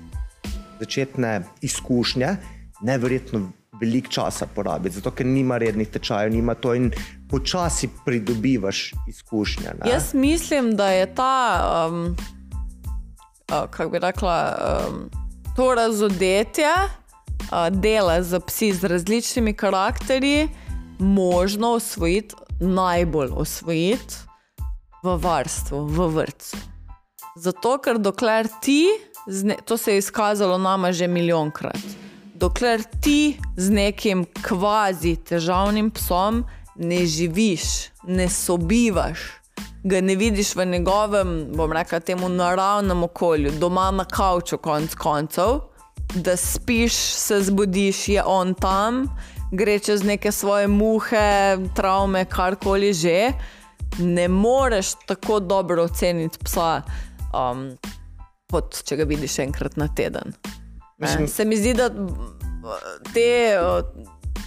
začetne izkušnje neverjetno veliko časa porabiti, zato ker nima rednih tečajev, nima to in počasi pridobivaš izkušnje. ne. Jaz mislim, da je ta, um, uh, kako bi rekla, um, to razodetje uh, dela za psi z različnimi karakterji možno osvojiti, najbolj osvojiti v varstvu, v vrtu. Zato, ker dokler ti, ne, to se je izkazalo nama že milijonkrat, dokler ti z nekim kvazi težavnim psom ne živiš, ne sobivaš, ga ne vidiš v njegovem, bom rekel, temu naravnem okolju, doma na kavču, konc koncev, da spiš, se zbudiš, je on tam, gre čez neke svoje muhe, travme, karkoli že. Ne moreš tako dobro oceniti psa, um, kot če ga vidiš enkrat na teden. Mislim- Se mi zdi, da te uh,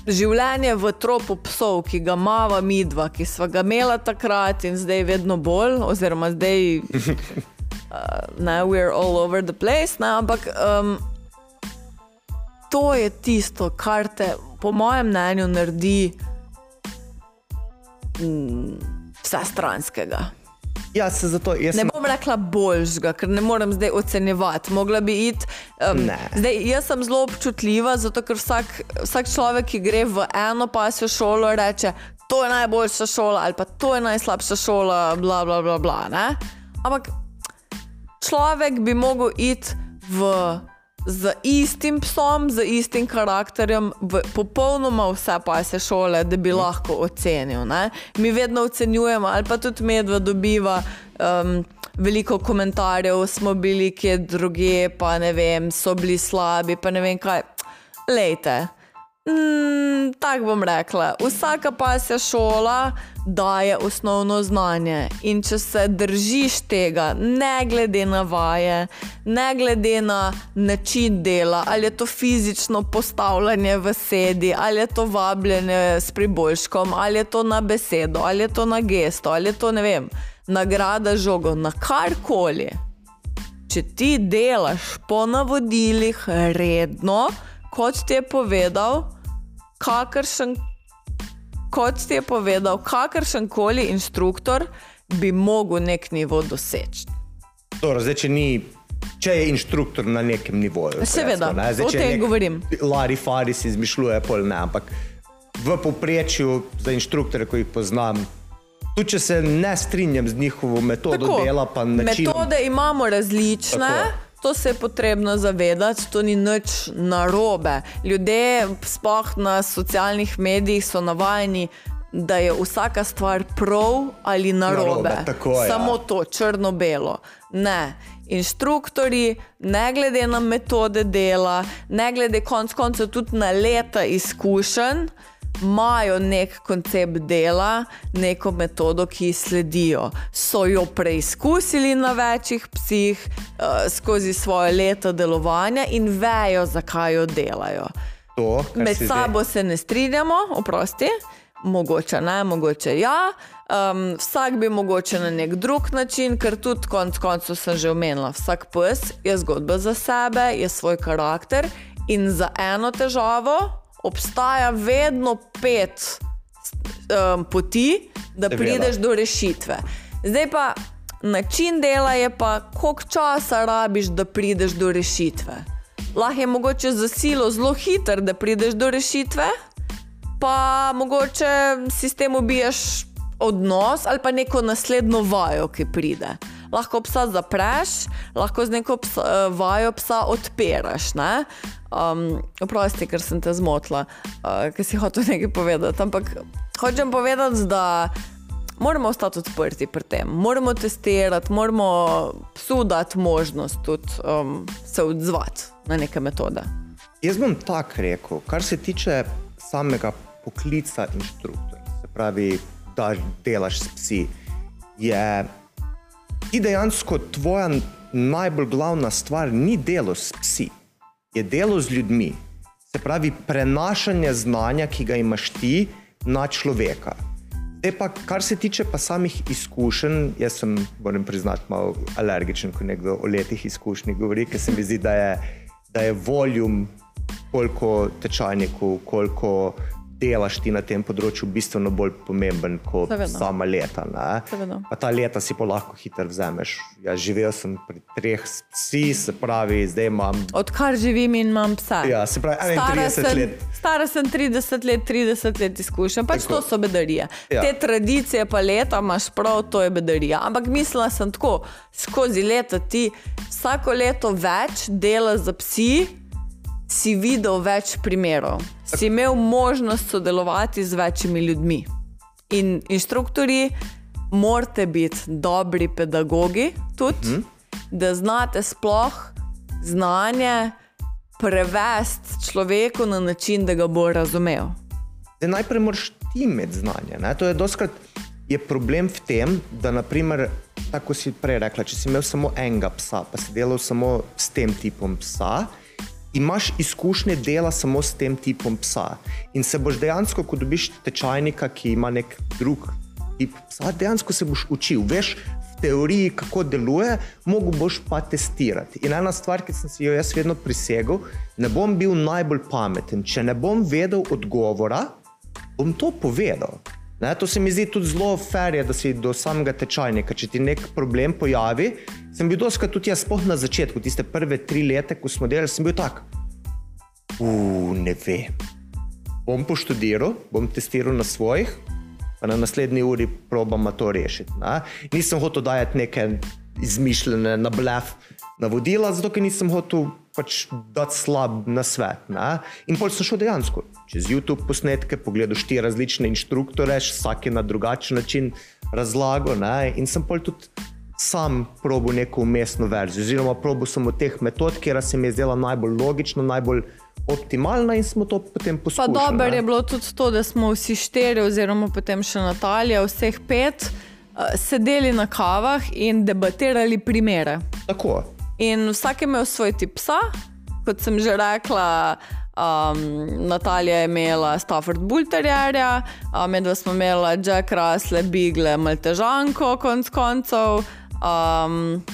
življenje v tropu psov, ki ga imamo mi dva, ki smo ga imela takrat in zdaj vedno bolj, oziroma zdaj, uh, ne, we're all over the place, ne, ampak um, to je tisto, kar te, po mojem mnenju, naredi mm, vsestranskega. Ja, se zato jaz Ne sem bom rekla boljšega, ker ne morem zdaj ocenjevati. Mogla bi iti. Um, Ne. zdaj, jaz sem zelo občutljiva, zato ker vsak, vsak človek, ki gre v eno pasjo šolo, reče, to je najboljša šola ali pa to je najslabša šola, bla, bla, bla. bla ne? Ampak človek bi mogel iti v. Z istim psom, z istim karakterjem, v popolnoma vse pasje šole, da bi lahko ocenil. Ne? Mi vedno ocenjujemo, ali pa tudi medved dobiva um, veliko komentarjev, smo bili kje druge, pa ne vem, so bili slabi, pa ne vem kaj. Lejte. Mm, Tako bom rekla, vsaka pasja šola daje osnovno znanje in če se držiš tega, ne glede na vaje, ne glede na način dela, ali je to fizično postavljanje v sedi, ali je to vabljenje s priboljškom, ali je to na besedo, ali je to na gesto, ali je to ne vem, nagrada žogo, na karkoli. Če ti delaš po navodilih redno, kot ti je povedal, kakršen, kot ti je povedal, kakršen koli inštruktor bi mogel nek nivo doseči. Dobro, zdaj, če, ni, če je inštruktor na nekem nivoju. Seveda, ne, zdaj, o tem nek govorim. Lari Faris izmišljuje, pol ne, ampak v povprečju za inštruktore, ko jih poznam, tudi če se ne strinjam z njihovo metodo Tako, dela, pa način. Metode imamo različne. Tako. To se je potrebno zavedati, to ni nič narobe. Ljudje, sploh na socialnih medijih, so navajeni, da je vsaka stvar prav ali narobe. Narobe, tako ja. Samo to, črno-belo. Ne. Inštruktori, ne glede na metode dela, ne glede konc koncev tudi na leta izkušenj, imajo nek koncept dela, neko metodo, ki sledijo. So jo preizkusili na večjih psih, uh, skozi svoje leta delovanja in vejo, zakaj jo delajo. To, Med sabo se ne strinjamo, oprosti, mogoče ne, mogoče ja. Um, vsak bi mogoče na nek drug način, ker tudi konec koncev sem že omenila, vsak pes je zgodba za sebe, je svoj karakter in za eno težavo obstaja vedno pet um, poti, da Seveda. prideš do rešitve. Zdaj pa način dela je pa, koliko časa rabiš, da prideš do rešitve. Lahko je mogoče za silo zelo hiter, da prideš do rešitve, pa mogoče si s tem ubiješ odnos ali pa neko naslednjo vajo, ki pride. Lahko psa zapreš, lahko z neko psa, eh, vajo psa odpiraš. ne. Um, oprosti, ker sem te zmotila, uh, ker si hotel nekaj povedati. Ampak hočem povedati, da moramo ostati odprti pri tem, moramo testirati, moramo psu dati možnost tudi um, se odzvati na neke metode. Jaz bom tako rekel, kar se tiče samega poklica inštruktorja, se pravi, da delaš s psi, je ti dejansko tvoja najbolj glavna stvar ni delo s psi, je delo z ljudmi. Se pravi, prenašanje znanja, ki ga imaš ti na človeka. Zdaj pa, kar se tiče pa samih izkušenj, jaz sem, moram priznati, malo alergičen, ko nekdo o letih izkušnji govori, ker se mi zdi, da je, da je voljum, koliko tečajnikov, koliko delaš ti na tem področju, bistveno bolj pomemben kot Seveda. sama leta. Pa ta leta si pa lahko hitro vzameš. Ja, živel sem pri treh psi, se pravi, zdaj imam. Odkar živim in imam psa. Ja, se pravi, Stara 31 sem, let. stara sem 30 let, 30 let izkušenj, pač Tako. to so bedarije. Ja. Te tradicije, pa leta imaš prav, to je bedarija. Ampak mislila sem tako, skozi leta ti vsako leto več dela za psi, si videl več primerov, si imel možnost sodelovati z večjimi ljudmi. In inštruktori morate biti dobri pedagogi, tudi, mm. da znate sploh znanje prevesti človeku na način, da ga bo razumel. Zdaj, najprej moraš ti imeti znanje. Ne? To je doskrat je problem v tem, da, naprimer, tako si prej rekla, če si imel samo enega psa, pa si delal samo s tem tipom psa. Imaš izkušnje dela samo s tem tipom psa. In se boš dejansko, ko dobiš tečajnika, ki ima nek drug tip psa, dejansko se boš učil. Veš v teoriji, kako deluje, mogo boš pa testirati. In ena stvar, ki sem si jo jaz vedno prisegel, ne bom bil najbolj pameten. Če ne bom vedel odgovora, bom to povedal. Ne, to se mi zdi tudi zelo fair, je, da si do samega tečajnika, če ti nek problem pojavi. Sem bil doskrat tudi jaz, spoh na začetku, tiste prve tri leta, ko smo delali, sem bil tak. Uf, ne vem. Bom poštudiral, bom testiral na svojih, pa na naslednji uri probamo to rešiti. Ne. Nisem hotel dajati neke izmišljene na blef navodila, zato ker nisem hotel pač dati slab na svet. Ne? In pol sem šel dejansko čez YouTube posnetke, pogledal štiri različne inštruktore, vsak je na drugačen način razlagal. Ne? In sem pol tudi sam probil neko umestno verzijo, oziroma probil sem od teh metod, kjer se mi je zdela najbolj logična, najbolj optimalna in smo to potem Pa poskušali. dobro ne. je bilo tudi to, da smo vsi štiri, oziroma potem še Natalija, vseh pet, sedeli na kavah in debatirali primere. Tako. In vsak je imel svoj tip psa, kot sem že rekla. Um, Natalija je imela Stafford Bulterjerja, um, medva smo imela Jack Russell, Bigle, Maltežanko, konc koncev. Um,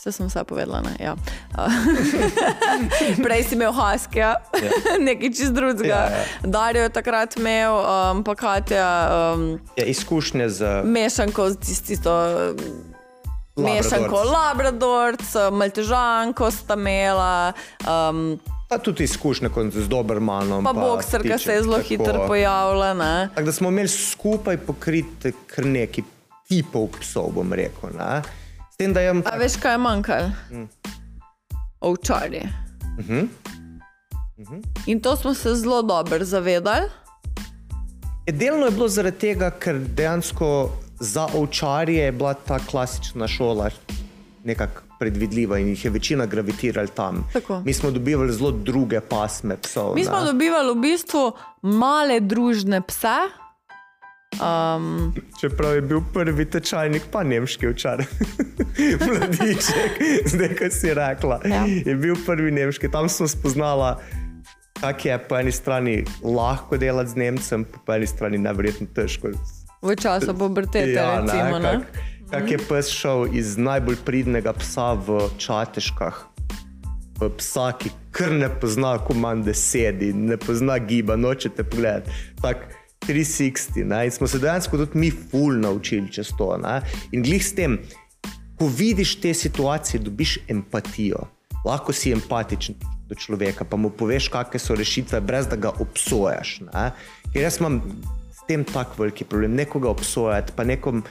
Vse sem vse povedala. Ne? Ja. Prej si imel Haskija, ja. nekaj čist drugega. Ja, Ja, ja. ja. Darijo je takrat imel, um, pa Katja, um, Ja, izkušnje z mešanko z tis- tisto. Mešanko Labradorc, Maltežanko sta imela, um, Pa tudi izkušnje z Dobrmanom. pa boksarka se je zelo tako. hitro pojavila. ne. Tako da smo imeli skupaj pokrite kar nekaj tipov psov, bom rekel. Ne? Tem, da je A veš, kaj je manjkalo? ovčarji. Uh -huh. In to smo se zelo dobro zavedali. Delno je bilo zaradi tega, ker dejansko za ovčarje je bila ta klasična šola nekako predvidljiva in jih je večina gravitirala tam. Tako. Mi smo dobivali zelo druge pasme psov. Mi ne. smo dobivali v bistvu male družne pse. Um, Čeprav je bil prvi tečajnik, pa nemški včeraj, mladiček, zdaj, ko si rekla. Ja. Je bil prvi nemški, tam smo spoznala, kako je po eni strani lahko delati z Nemcem, po eni strani nevrjetno težko. v času pubertete, ja, recimo. Ne, kak, kak je pes šel iz najbolj pridnega psa v čateškah. V psa, ki kar ne pozna komande sedi, ne pozna giba, nočete pogledati. Tak 360. Ne? In smo se dejansko tudi mi ful naučili čez to. Ne? In glih s tem, ko vidiš te situacije, dobiš empatijo. Lahko si empatičen do človeka, pa mu poveš, kakšne so rešitve, brez da ga obsojaš. Ne? Ker jaz imam s tem tak veliki problem, nekoga obsojati, pa nekom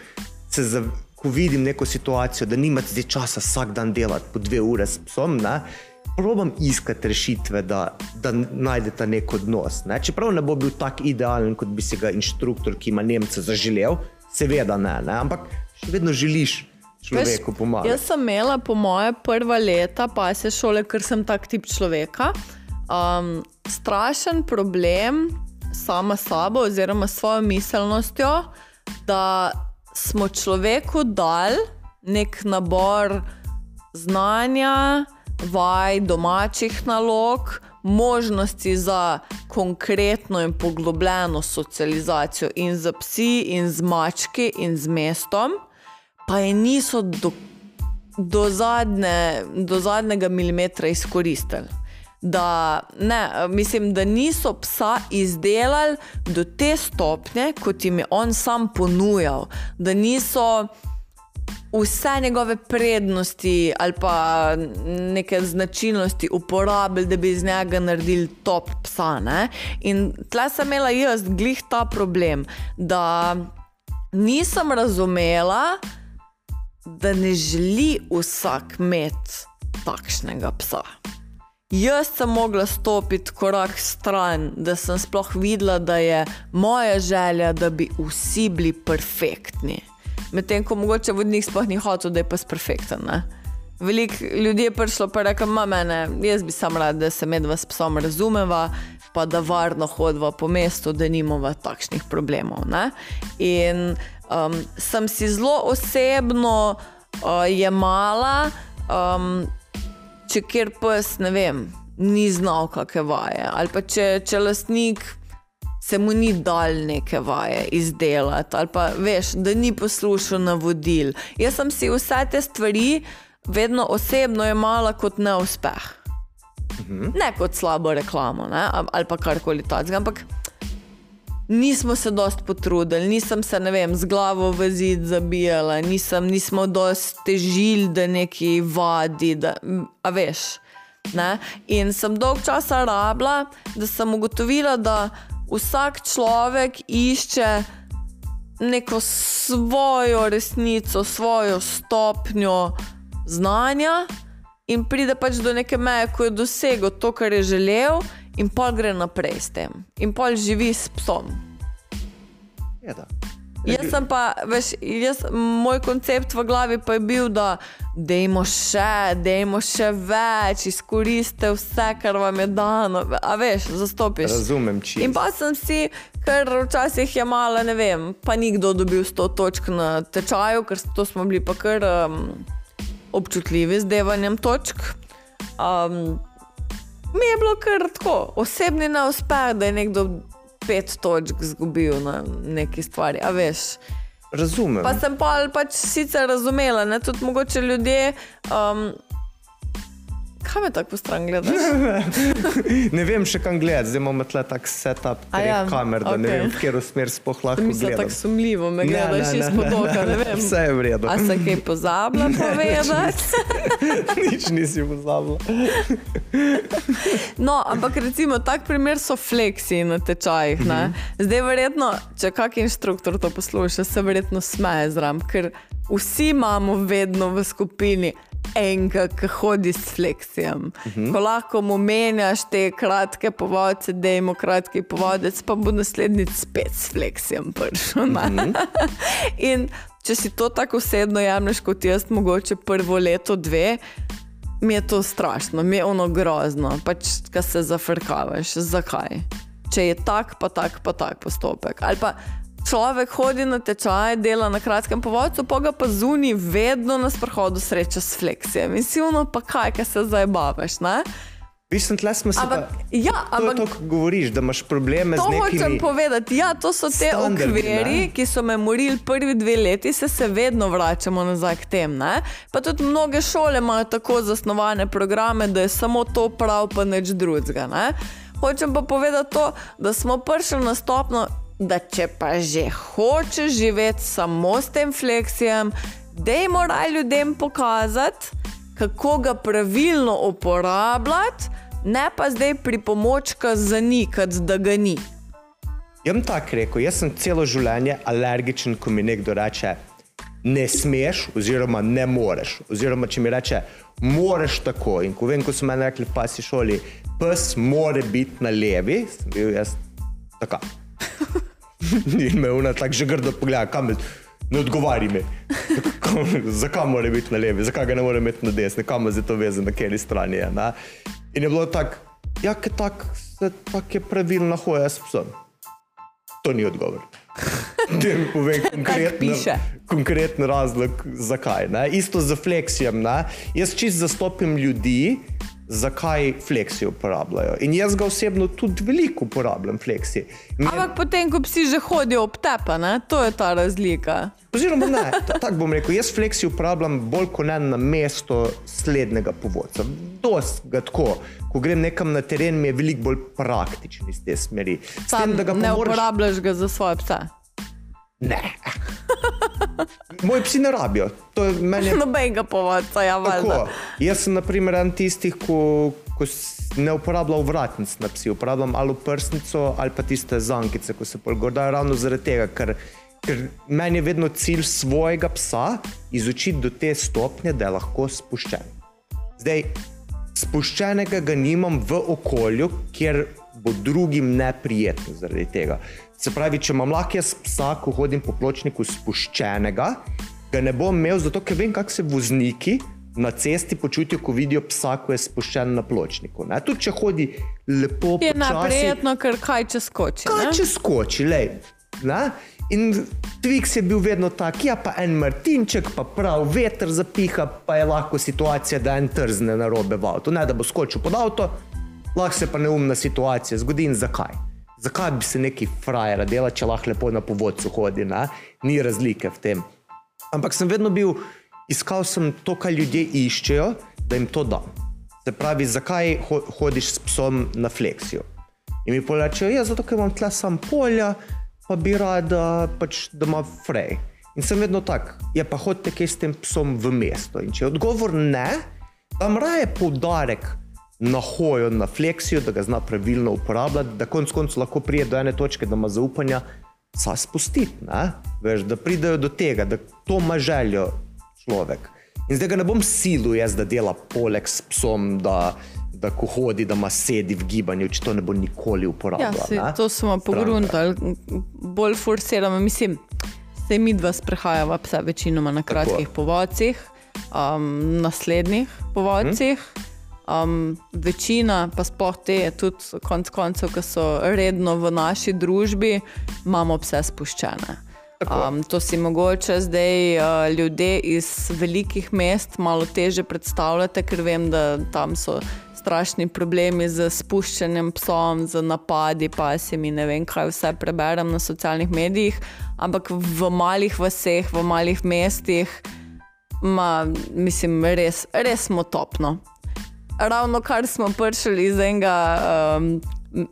se za. Ko vidim neko situacijo, da nimate zdaj časa vsak dan delati po dve ure s psom, ne, probam iskati rešitve, da, da najdete nek odnos. Ne. Čeprav ne bo bil tako idealen, kot bi si ga inštruktor, ki ima Nemce, zaželel, seveda ne, ne, ampak še vedno želiš človeku pomagati. Jaz sem imela, po moje, prva leta pasje šole, ker sem tak tip človeka. Um, strašen problem sama sabo, oziroma s svojo miselnostjo, da smo človeku dali nek nabor znanja, vaj, domačih nalog, možnosti za konkretno in poglobljeno socializacijo in z psi, in z mački, in z mestom, pa je niso do, do, zadnje, do zadnjega milimetra izkoristili. Da, ne, mislim, da niso psa izdelali do te stopnje, kot jim je on sam ponujal, da niso vse njegove prednosti ali pa neke značilnosti uporabili, da bi iz njega naredili top psa. Ne? In tle sem imela jaz glih ta problem, da nisem razumela, da ne želi vsak imeti takšnega psa. Jaz sem mogla stopiti korak stran, da sem sploh videla, da je moja želja, da bi vsi bili perfektni. Medtem ko mogoče vodnik sploh ni hotel, da je pes perfekten. Ne? Veliko ljudi je prišlo in rekel, da mene, jaz bi sam rad, da se medva s psom razumeva, pa da varno hodva po mestu, da nimamo takšnih problemov. Ne? In um, sem si zelo osebno uh, jemala, um, če kjer pes ne vem, ni znal kakšne vaje, ali pa če, če lastnik se mu ni dal neke vaje izdelati, ali pa veš, da ni poslušal navodil. Jaz sem si vse te stvari vedno osebno jemala kot neuspeh. Mhm. Ne kot slabo reklamo ne? ali pa karkoli takega, ampak nismo se dosti potrudili, nisem se ne vem, z glavo v zid zabijala, nisem, nismo dosti težili, da neki vadi, da, a veš. Ne? In sem dolg časa rabila, da sem ugotovila, da vsak človek išče neko svojo resnico, svojo stopnjo znanja in pride pač do neke meje, ko je dosegel to, kar je želel, in pol gre naprej s tem, in pol živi s psom. Je, da. Jaz sem pa, veš, jaz, moj koncept v glavi pa je bil, da dajmo še, dajmo še več, izkoriste vse, kar vam je dano. A veš, zastopiš. Razumem, či. In pa sem si, ker včasih je malo, ne vem, pa ni kdo dobil 100 točk na tečaju, ker to smo bili pa kar um, občutljivi z devanjem točk. Um, mi je bilo kar tako, osebni neuspeh, da je nekdo pet točk izgubil na neki stvari, a veš. Razumem. Pa sem pa pač sicer razumela, ne, tudi mogoče ljudje. Um, kaj me tako stran gledaš? ne vem še kam gledati, zdaj imamo tle tak setup treh ja, kamer, da ne okej. vem, v katero smer sploh lahko Mislim, gledam. tako sumljivo me gledaš izpod oka, ne vem. Vse je v redu. A se kaj pozabila povedati? Nič nisi pozabila. No, ampak recimo tak primer so fleksi na tečajih. Ne? Zdaj, verjetno, če kak inštruktor to posluša, se verjetno smeje zram, ker vsi imamo vedno v skupini enega, ki hodi s fleksijem. Uh Mhm. -huh. Ko lahko mu menjaš te kratke povodce, da ima kratki povodec, pa bo naslednjič spet s fleksijem prišel. Uh Mhm. -huh. In če si to tako osebno jemliš kot jaz, mogoče prvo leto, dve. Mi je to strašno, mi je ono grozno, pač, ki se zafrkavaš. Zakaj? Če je tak, pa tak, pa tak postopek. Ali pa človek hodi na tečaj, dela na kratkem povodcu, pa ga pa zunaj vedno na sprohodu sreča s fleksijem. In si ono pa kaj, kaj se zdaj baviš. Ne? Mislim, tle smo se Ampak, pa... ja, To ampak to, kar govoriš, da imaš probleme To z hočem nekimi... povedati. Ja, to so te okviri, ne? ki so me morili prvi dve leti, se, se vedno vračamo nazaj k tem. Ne? Pa tudi mnoge šole imajo tako zasnovane programe, da je samo to prav, pa nič drugega. ne. Hočem pa povedati to, da smo prišli na stopno, da če pa že hočeš živeti samo s tem fleksijem, dajmo raj ljudem pokazati, kako ga pravilno uporabljati, ne pa zdaj pripomočka zanikati, da ga ni. Bom tako rekel, jaz sem celo življenje alergičen, ko mi nekdo reče, ne smeš, oziroma ne moreš. Oziroma, če mi reče, moraš tako. In ko vem, ko so meni rekli v pasji šoli, pes mora biti na levi, sem bil jaz tako. In me una tako že grdo pogleda, kam je. Ne odgovarj mi, zakaj mora biti na levi, zakaj ga ne more imeti na desni, kam je to vezano, na kateri strani je. Ne? In je bilo tako, ja, ker tak, tak je pravilna hoja s psom. To ni odgovor. Da mi povem konkretno, konkreten razlog, zakaj. Ne? Isto z fleksijem. Ne? Jaz čist zastopim ljudi, zakaj fleksijo uporabljajo. In jaz ga osebno tudi veliko uporabljam, fleksi. Mi je- Ampak potem, ko psi že hodijo ob tepa, ne? to je ta razlika. Oziroma, ne, ta- tako bom rekel, jaz fleksi uporabljam bolj kot ne na mesto slednjega povodca. Dost ga tako, ko grem nekam na teren, mi je veliko bolj praktičen iz te smeri. Sam tem, ne moraš- uporabljaš ga za svoje pse. Ne. Moji psi ne rabijo. To je meni. Nobenega povodca, ja, valjda. Jaz sem, na primer, en tistih, ko, ko ne uporabljam vratnic na psi, uporabljam ali prsnico ali pa tiste zankice, ko se polgordajo ravno zaradi tega, ker, ker meni je vedno cilj svojega psa izučiti do te stopnje, da je lahko spuščen. Zdaj, spuščenega ga nimam v okolju, kjer bo drugim neprijetno zaradi tega. Se pravi, če imam lahko jaz psa, ko hodim po pločniku spuščenega, ga ne bom imel, zato ker vem, kako se vozniki na cesti počutijo, ko vidijo psa, ko je spuščen na pločniku. Ne? Tudi če hodi lepo, Je počasi, neprijetno, ker kaj če skoči. kaj ne? če skoči, lej. Ne? In Twix je bil vedno tak, ja, pa en Martinček, pa prav veter zapiha, pa je lahko situacija, da en trzne na robe v avtu. Ne da bo skočil pod avto, lahko se pa neumna situacija zgodi in zakaj. Zakaj bi se neki frajera delal, če lahko lepo na povodcu hodi, ne? ni razlike v tem. Ampak sem vedno bil, iskal sem to, kar ljudje iščejo, da jim to dam. Se pravi, zakaj ho hodiš s psom na fleksijo? In mi povečajo, ja, zato ker imam tle sam polja, pa bi rada, pač, da ima frej. In sem vedno tak, ja, pa hodite kaj s tem psom v mesto. In če je odgovor ne, dam raje poudarek na hojo, na fleksijo, da ga zna pravilno uporabljati, da konec koncev lahko prije do ene točke, da ima zaupanja, sa spustiti? Veš, da pridejo do tega, da to ima željo človek. In zdaj ga ne bom silil jaz, da dela poleg s psom, da, da ko hodi, da ima sedi v gibanju, če to ne bo nikoli Ja, uporabljal. si, ne. to smo pogruntali, bolj forsiramo. Mislim, se mi dva sprehajava psa večinoma na kratkih povodcih, um, naslednjih povodcih. Um, večina, pa sploh te, tudi konc koncev, ki so redno v naši družbi, imamo pse spuščene. Um, to si mogoče zdaj uh, ljudje iz velikih mest malo teže predstavljate, ker vem, da tam so strašni problemi z spuščanjem psom, z napadi, pasimi, ne vem, kaj vse preberem na socialnih medijih. Ampak v malih vaseh, v malih mestih, ma, mislim, res, res smo topno. Ravno kar smo prišli iz enega um,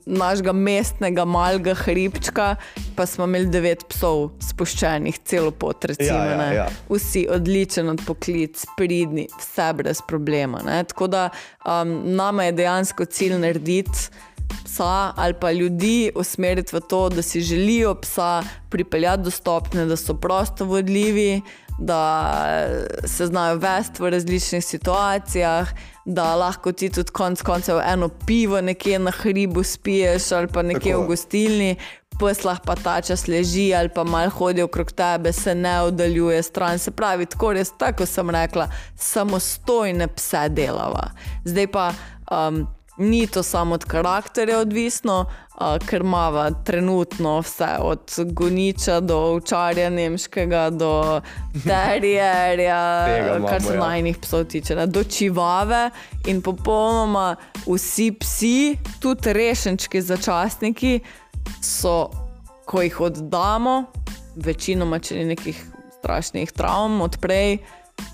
našega mestnega malega hribčka, pa smo imeli devet psov spuščenih, celo pot, recimo. Ja, ja, ja. Vsi odličen odpoklic, pridni, vse brez problema. Ne? Tako da um, nama je dejansko cilj narediti. Psa ali pa ljudi usmeriti v to, da si želijo psa pripeljati do stopne, da so prosto vodljivi, da se znajo vesti v različnih situacijah, da lahko ti tudi konec koncev eno pivo nekje na hribu spiješ ali pa nekje Tako. v gostilni. Poslah pa ta čas leži ali pa malo hodi okrog tebe, se ne oddaljuje stran. Se pravi, tako res, tako sem rekla, samostojne pse delava. Zdaj pa um, ni to samo od karakterja odvisno, ker imamo trenutno vse od goniča do ovčarja nemškega, do terjerja, imamo, kar se ja. najnih psov tiče, ne, do čivave in popolnoma vsi psi, tudi rešenčki začasniki, so, ko jih oddamo, večinoma, če ni nekih strašnih travm odprej,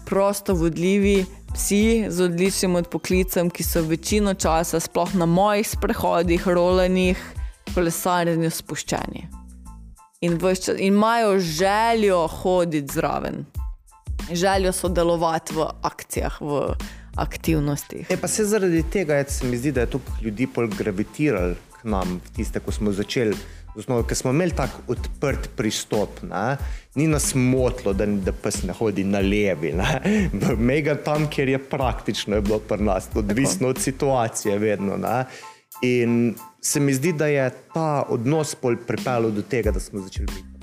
prosto vodljivi psi z odličnim odpoklicem, ki so večino časa, sploh na mojih sprehodih, rolenih, kolesarjenju spuščeni. In, čas- in imajo željo hoditi zraven, željo sodelovati v akcijah, v aktivnostih. E, pa se zaradi tega se mi zdi, da je toliko ljudi pol gravitiralo k nam, tiste, ko smo začeli. Osnovo, ker smo imeli tako odprt pristop, ne? ni nas motilo, da, da pes ne hodi na levi. ne. Mega tam, kjer je praktično je bilo pri nas, odvisno od situacije, vedno. Ne? In se mi zdi, da je ta odnos pol pripeljal do tega, da smo začeli mi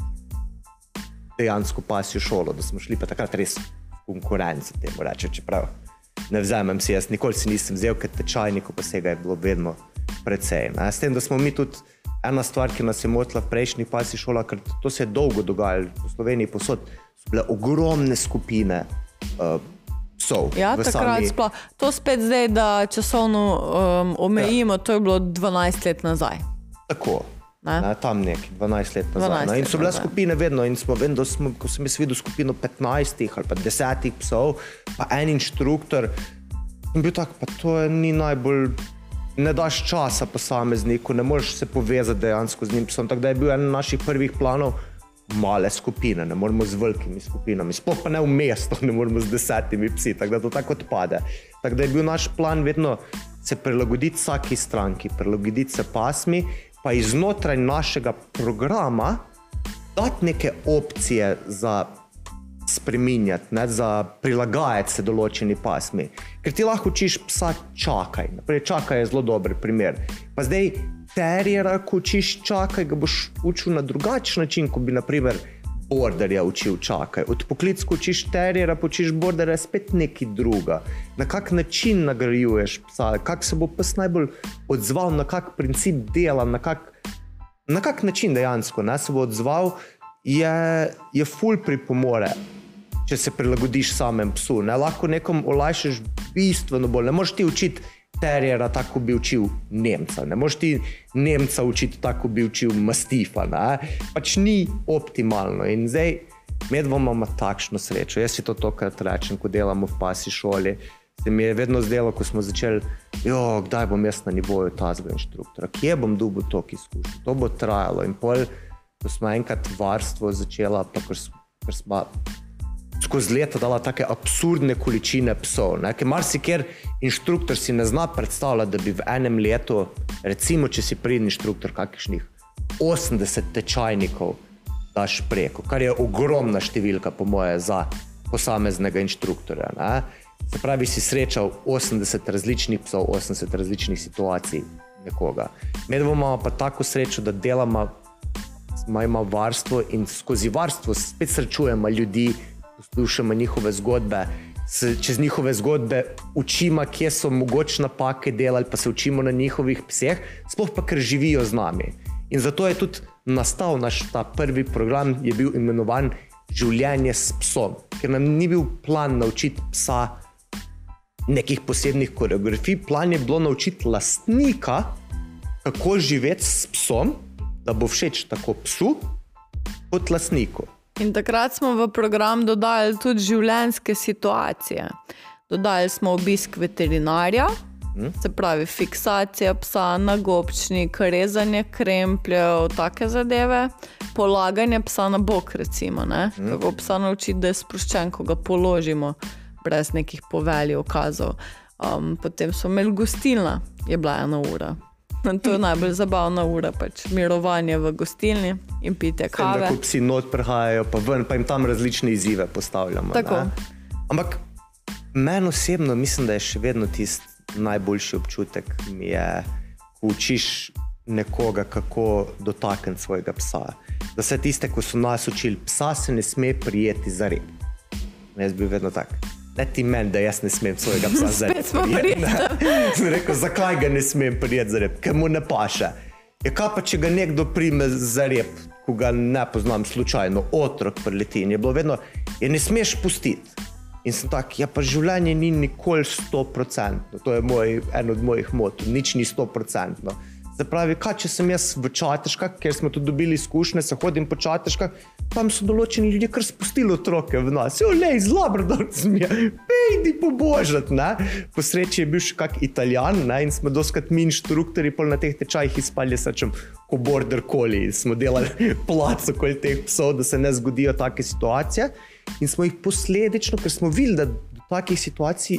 dejansko pasjo šolo, da smo šli pa takrat res v konkurenco temu reče, čeprav ne vzamem si, jaz nikoli si nisem vzel, ker tečajnikov pa vsega je bilo vedno precej. Ne? S tem, da smo mi tudi ena stvar, ki nas je motila v prejšnjih pasji šolah, ker to se je dolgo dogajalo v Sloveniji posod, so bile ogromne skupine uh, psov. Ja, takrat sami- sploh. To spet zdaj, da časovno um, omejimo, to je bilo 12 let nazaj. Tako. Ne? Ne, tam nekje 12 let nazaj. 12 no, in so bile nazaj. skupine vedno, in smo vedno, smo, ko sem jaz videl skupino 15 ali pa 10 psov, pa en inštruktor, sem bil tak, pa to ni najbolj. Ne daš časa posamezniku, ne moreš se povezati dejansko z njim psom. Tako da je bil eden naših prvih planov male skupine, ne moremo z velikimi skupinami, sploh pa ne v mestu, ne moremo z desetimi psi, tako da to tako odpade. Tako da je bil naš plan vedno se prilagoditi vsaki stranki, prilagoditi se pasmi, pa iznotraj našega programa dati neke opcije za spremenjati, ne, za prilagajati se določeni pasmi. Ker ti lahko učiš psa čakaj. Naprej, čakaj je zelo dober primer. Pa zdaj terjera, ko učiš čakaj, ga boš učil na drugačen način, kot bi naprimer borderja učil čakaj. Od poklic, ko učiš terjera, počiš borderja, spet nekaj druga. Na kak način nagrajuješ psa, kak se bo pes najbolj odzval, na kak princip dela, na kak na kak način dejansko ne, se bo odzval, je, je ful pripomore, če se prilagodiš samem psu. Ne. Lahko nekom olajšaš bistveno bolj. Ne moreš ti učiti terjera tako, kot bi učil Nemca. Ne moreš ti Nemca učiti tako, kot bi učil Mastifa. Ne. Pač ni optimalno. In zdaj medvoma ima takšno srečo. Jaz si to tokrat rečem, ko delamo v pasi šoli. Se mi je vedno zdelo, ko smo začeli, jo, kdaj bom jaz na nivoju tazga inštruktora, kje bom dobil to izkušnjo. To bo trajalo. In pol, ko smo enkrat varstvo začela, pa ker, s- ker smo skozi leta dala take absurdne količine psov. ne, Ker marsikjer inštruktor si ne zna predstavljati, da bi v enem letu, recimo, če si pridni inštruktor, kakšnih 80 tečajnikov daš preko, kar je ogromna številka, po moje, za posameznega inštruktorja. Ne? Se pravi, si srečal 80 različnih psov, 80 različnih situacij nekoga. Medvoma pa tako srečo, da delamo imamo varstvo in skozi varstvo spet srečujemo ljudi, poslušamo njihove zgodbe. Se čez njihove zgodbe učimo, kje so mogoče napake delali, pa se učimo na njihovih pseh, sploh pa ker živijo z nami. In zato je tudi nastal naš prvi program, je bil imenovan Življenje s psom, ker nam ni bil plan naučiti psa nekih posebnih koreografij, plan je bilo naučiti lastnika, kako živeti s psom, da bo všeč tako psu kot lastniku. In takrat smo v program dodali tudi življenjske situacije. Dodali smo obisk veterinarja, se pravi fiksacija psa, nagobčnik, rezanje krempljev, take zadeve, polaganje psa na bok, recimo, ne? kako psa naučiti, da je sproščen, ko ga položimo, brez nekih povelj, ukazov. Um, potem smo imeli gostilna, je bila ena ura. To je najbolj zabavna ura, pač mirovanje v gostilni in da kave. ko psi not prihajajo, pa ven, pa jim tam različne izzive postavljamo. Tako. ne. Ampak meni osebno mislim, da je še vedno tisti najboljši občutek, mi je, ko učiš nekoga, kako dotakniti svojega psa. Da vse tiste, ko so nas učili, psa se ne sme prijeti za rep. Jaz bi vedno tak. Ne ti meni, da jaz ne smem svojega psa za rep. Spet smo prijeti, pri ne. Sem rekel, zakaj ga ne smem prijeti za rep, ker mu ne paše. Je kaj pa, če ga nekdo prime za rep, ko ga ne poznam slučajno, otrok prileti in je bilo vedno, je ne smeš pustiti. In sem tak, ja pa življenje ni nikoli 100%, to je moj, en od mojih motov, nič ni 100%. Se pravi, kaj če sem jaz v čateškah, ker smo tu dobili izkušnje, se hodim po čateškah, tam so določeni ljudje kar spustili otroke v nas. Jo, lej, zlobr, da sem je, pejdi pobožati, ne. Po sreči je bil še kak italijan, ne, in smo doskrat mi inštruktori pol na teh tečajih izpali srčem, ko border collie, smo delali plac okoli teh psov, da se ne zgodijo take situacije. In smo jih posledično, ker smo videli, da do takih situacij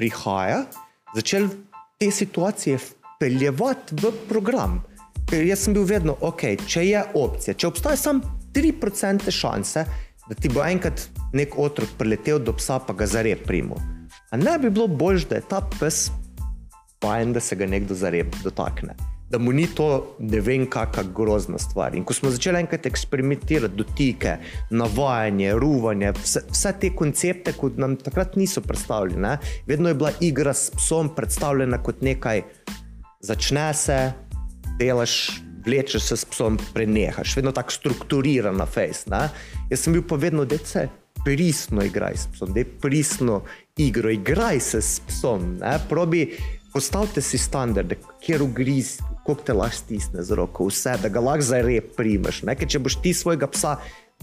prihaja, začeli te situacije vpeljevati v program. Ker jaz sem bil vedno, ok, če je opcija, če obstaja samo 3% šanse, da ti bo enkrat nek otrok priletel do psa, pa ga zarep primo. A ne bi bilo bolj, da je ta pes fajn, da se ga nekdo zarep dotakne. Da mu ni to ne vem, kakšna grozna stvar. In ko smo začeli enkrat eksperimentirati, dotike, navajanje, ruvanje, vse, vse te koncepte, kot nam takrat niso predstavljene, ne, vedno je bila igra s psom predstavljena kot nekaj, začne se, delaš, vlečeš se s psom, prenehaš, vedno tako strukturirana face. Ne? Jaz sem bil pa vedno, da se pristno igraj s psom, da je pristno igro, igraj se s psom, ne? probi. Postavite si standarde, kjer ugriz, koliko te lahko stisne z roko, vse, da ga lahko za rep primeš. Ker če boš ti svojega psa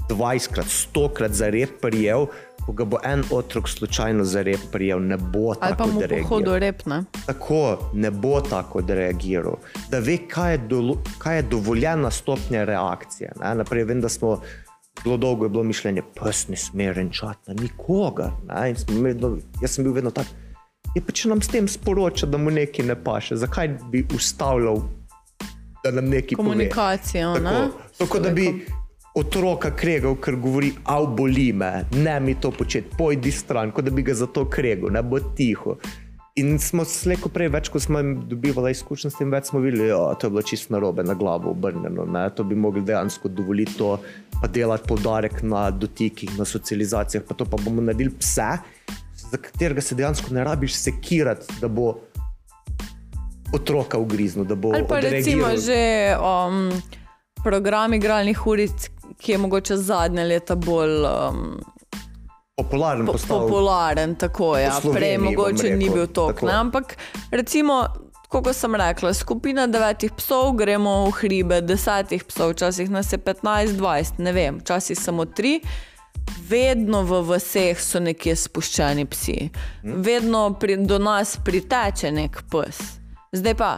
20krat, 100krat za rep prijel, ko ga bo en otrok slučajno za rep prijel, ne bo Ali pa tako mu odreagiral. pohodu repne. Tako ne bo tako odreagiral, da ve, kaj je, dolo, kaj je dovoljena stopnja reakcije. Ne? Naprej, vem, da smo zelo dolgo je bilo mišljenje, pes ne sme renčati na nikogar. Ne? Vedno- Jaz sem bil vedno tak. Je pa če nam s tem sporoča, da mu nekaj ne paše, zakaj bi ustavljal, da nam nekaj? Komunikacijo, ne? Tako, tako da bi otroka kregal, ker govori, av boli me, ne mi to početi, pojdi stran, kot da bi ga za to kregal, ne bo tiho. In smo slejko prej, več ko smo dobivali izkušnje s tem, več smo videli, da to je bilo čisto narobe, na glavo obrnjeno. Ne? To bi mogli dejansko dovoliti to, pa delati poudarek na dotikih, na socializacijah, pa to pa bomo naredili pse, za katerega se dejansko ne rabiš sekirati, da bo otroka ugriznil, Ali pa recimo odreagiral. že um, program igralnih uric, ki je mogoče zadnje leta bolj um, popularen po, postal. popularen. Tako, ja. Sloveniji, Prej mogoče ni rekel, bil tok. tako. ne, Ampak recimo. Kot sem rekla, skupina devetih psov, gremo v hribe, desetih psov, včasih nas je 15, 20, ne vem, včasih samo tri. Vedno v vseh so nekje spuščeni psi, vedno pri, do nas priteče nek pes. Zdaj pa,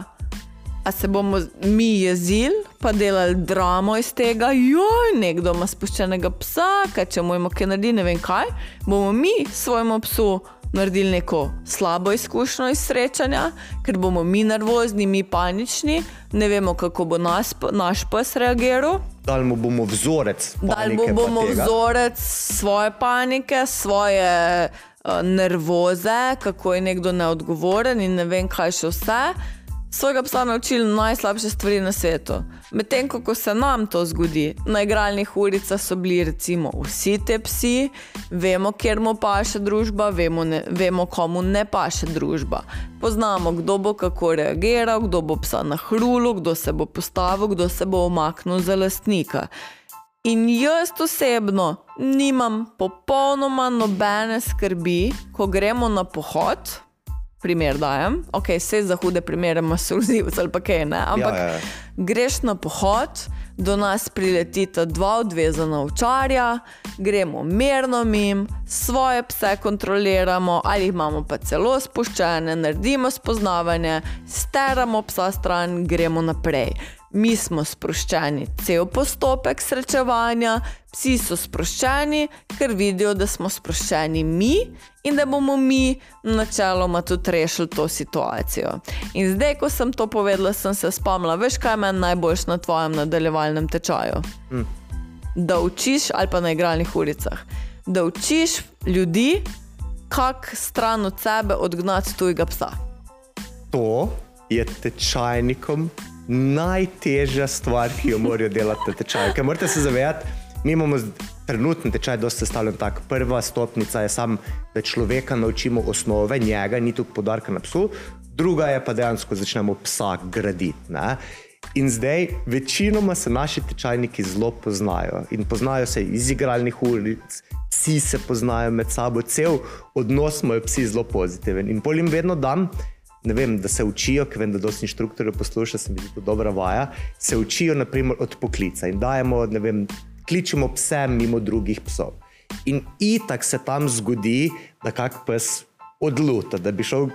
a se bomo mi jezili, pa delali dramo iz tega, joj, nekdo ima spuščenega psa, kaj če mu imamo kaj narediti, ne vem kaj. Bomo mi svojemu psu naredili neko slabo izkušnjo iz srečanja, ker bomo mi nervozni, mi panični, ne vemo, kako bo nas, naš pes reagiral. Dali mu bomo vzorec. Panike pa bomo vzorec svoje panike, svoje uh, nervoze, kako je nekdo neodgovoren in ne vem, kaj še vse. Svojega psa naučili najslabše stvari na svetu. Medtem ko ko se nam to zgodi, na igralnih uricah so bili recimo vsi te psi, vemo, kjer mu paše družba, vemo, ne, vemo komu ne paše družba. Poznamo, kdo bo kako reagiral, kdo bo psa nahrulil, kdo se bo postavil, kdo se bo omaknil za lastnika. In jaz osebno nimam popolnoma nobene skrbi, ko gremo na pohod. Primer dajem, ok, vse za hude primere ima sozivc ali pa kaj ne, ampak Ja, ja, ja. greš na pohod, do nas priletita dva odvezana ovčarja, gremo mirno mim, svoje pse kontroliramo, ali jih imamo pa celo spuščene, naredimo spoznavanje, steramo psa stran, gremo naprej. Mi smo sproščeni, cel postopek srečevanja, psi so sproščeni, ker vidijo, da smo sproščeni mi in da bomo mi načeloma tudi rešili to situacijo. In zdaj, ko sem to povedala, sem se spomnila, veš, kaj meni najboljš na tvojem nadaljevalnem tečaju. Hm. Da učiš, ali pa na igralnih ulicah, da učiš ljudi, kako stran od sebe odgnati tujega psa. To je tečajnikom najtežja stvar, ki jo morajo delati na tečaju. Ker morate se zavedati, mi imamo trenutni tečaj, da se stavljam tako. Prva stopnica je sam, da človeka naučimo osnove, njega, ni tu podarka na psu, druga je pa dejansko začnemo psa graditi. Ne? In zdaj, večinoma se naši tečajniki zelo poznajo in poznajo se iz igralnih ulic, psi se poznajo med sabo, cel odnos imajo psi zelo pozitiven. In polim vedno dam vem, da se učijo, ker vem, da dosti inštruktorjev posluša, se mi zdi to dobra vaja, se učijo naprimer, od poklica in dajemo, ne vem, kličemo pse mimo drugih psov. In itak se tam zgodi, da kak pes odluta, da bi šel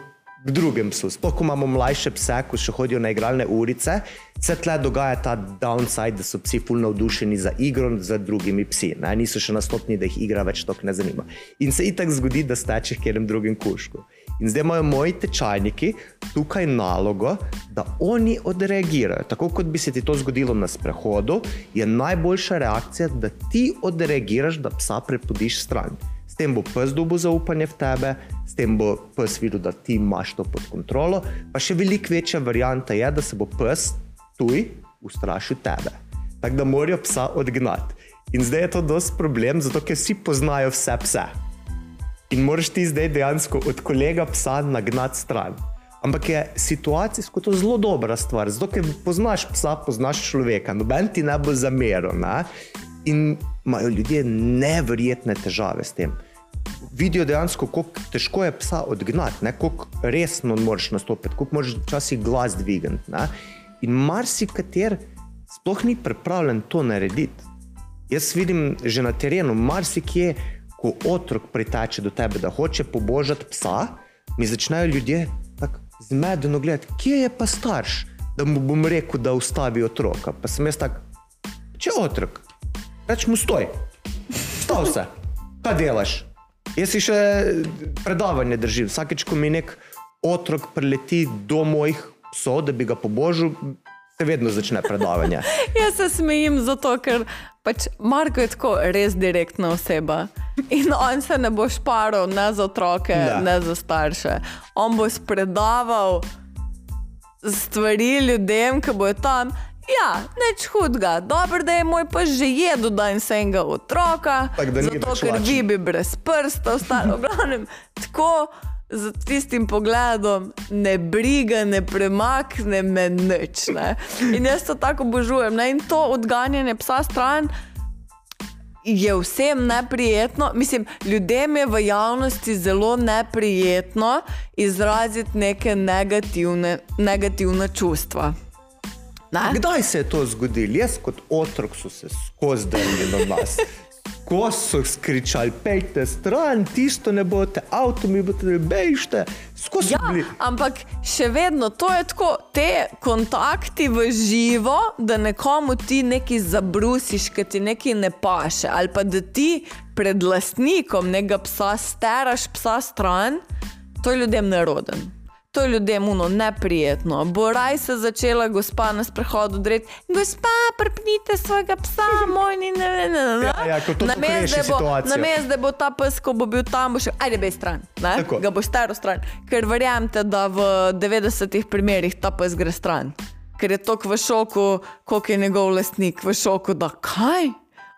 k drugem psu. Sploh, ko imamo mlajše pse, ko še hodijo na igralne ulice, se tle dogaja ta downside, da so psi fulno navdušeni za igro z drugimi psi. Ne? Niso še na stopni, da jih igra več tako ne zanima. In se itak zgodi, da steče k enem drugim kušku. In zdaj imajo moji tečajniki tukaj nalogo, da oni odreagirajo. Tako kot bi se ti to zgodilo na sprehodu, je najboljša reakcija, da ti odreagiraš, da psa prepodiš stran. S tem bo pes dobil zaupanje v tebe, s tem bo pes videl, da ti imaš to pod kontrolo. Pa še veliko večja varianta je, da se bo pes tuj ustrašil tebe. Tako da morajo psa odgnati. In zdaj je to dosti problem, zato ker vsi poznajo vse pse. In moraš ti zdaj dejansko od kolega psa nagnati stran. Ampak je situacijsko to zelo dobra stvar, zato ker poznaš psa, poznaš človeka, noben ti ne bo zameril. In imajo ljudje neverjetne težave s tem. Vidijo dejansko, kako težko je psa odgnati, kako resno moraš nastopiti, kako moraš včasih glas dvigati. Ne? In marsikater sploh ni pripravljen to narediti. Jaz vidim že na terenu, marsikje, ko otrok priteče do tebe, da hoče pobožati psa, mi začnejo ljudje tako zmedeno gledati, kje je pa starš, da mu bom rekel, da ustavi otroka. Pa sem jaz tak, če otrok, rečemo, stoj, stav se, kaj delaš? Jaz si še predavanje držim. Vsakeč, ko mi nek otrok preleti do mojih psov, da bi ga pobožil, se vedno začne predavanje. Jaz se smejim zato, ker pač Marko je tako res direktna oseba. In on se ne bo šparil ne za otroke, ne, ne za starše. On bo spredaval stvari ljudem, ki bojo tam. Ja, neč hudega, dobro, da je moj pa že jedel, da jim se enega otroka, tak, zato ker vi bi brez prsta ostali, glavnem, tako z tistim pogledom, ne briga, ne premakne me nič. Ne. In jaz to tako obožujem. In to odganjanje psa stran je vsem neprijetno. Mislim, ljudem je v javnosti zelo neprijetno izraziti neke negativne, negativne čustva. Ne? Kdaj se je to zgodilo? Jaz kot otrok so se skozi delili na nas. Ko so skričali, pejte stran, tisto ne boste, avto mi boste, bejšte. Ja, ampak še vedno to je tako, te kontakti v živo, da nekomu ti nekaj zabrusiš, ker ti nekaj ne paše, ali pa da ti pred lastnikom nekega psa steraš psa stran, to je ljudem neroden. To je ljudem uno neprijetno. Bo raj se začela gospa na sprehodu odreti, gospa, prpnite svojega psa, moj ni ne ve, ne ve. Ja, ja, na mestu, da bo ta pes, ko bo bil tam, bo še, ajde, bej stran, ga bo staro stran. Ker verjamete, da v 90 primerih ta pes gre stran. Ker je tok v šoku, koliko je njegov lastnik v šoku, da kaj?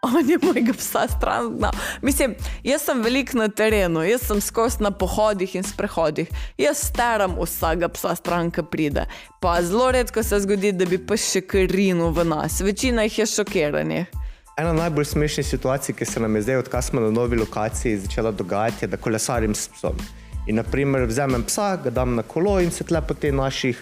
On je mojega psa stran znal. Mislim, jaz sem velik na terenu, jaz sem skozi na pohodih in sprehodih. Jaz staram vsega psa stran, ki pride. Pa zelo redko se zgodi, da bi pa še karino v nas. Večina jih je šokiranih. Ena najbolj smešnih situacij, ki se nam je zdaj, odkar smo na novi lokaciji, začela dogajati, je, da kolesarim s psom. In, naprimer, vzamem psa, ga dam na kolo in se tle po teh naših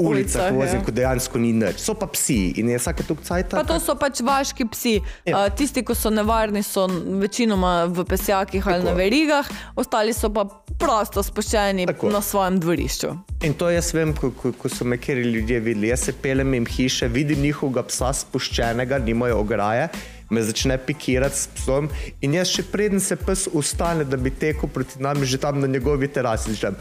ulicah vozim, ja. ko dejansko ni nič. So pa psi in je vsake tok cajt. Pa to so pač vaški psi. Ja. Uh, tisti, ki so nevarni, so večinoma v pesjakih ali Tako. na verigah, ostali so pa prosto spuščeni Tako. na svojem dvorišču. In to jaz vem, ko, ko, ko so me kjer ljudje videli. Jaz se pelem jim hiše, vidim njihovega psa spuščenega, nimajo ograje, me začne pikirati s psom. In jaz še preden se pes ustane, da bi tekel proti nam, že tam na njegovi terasi začnem.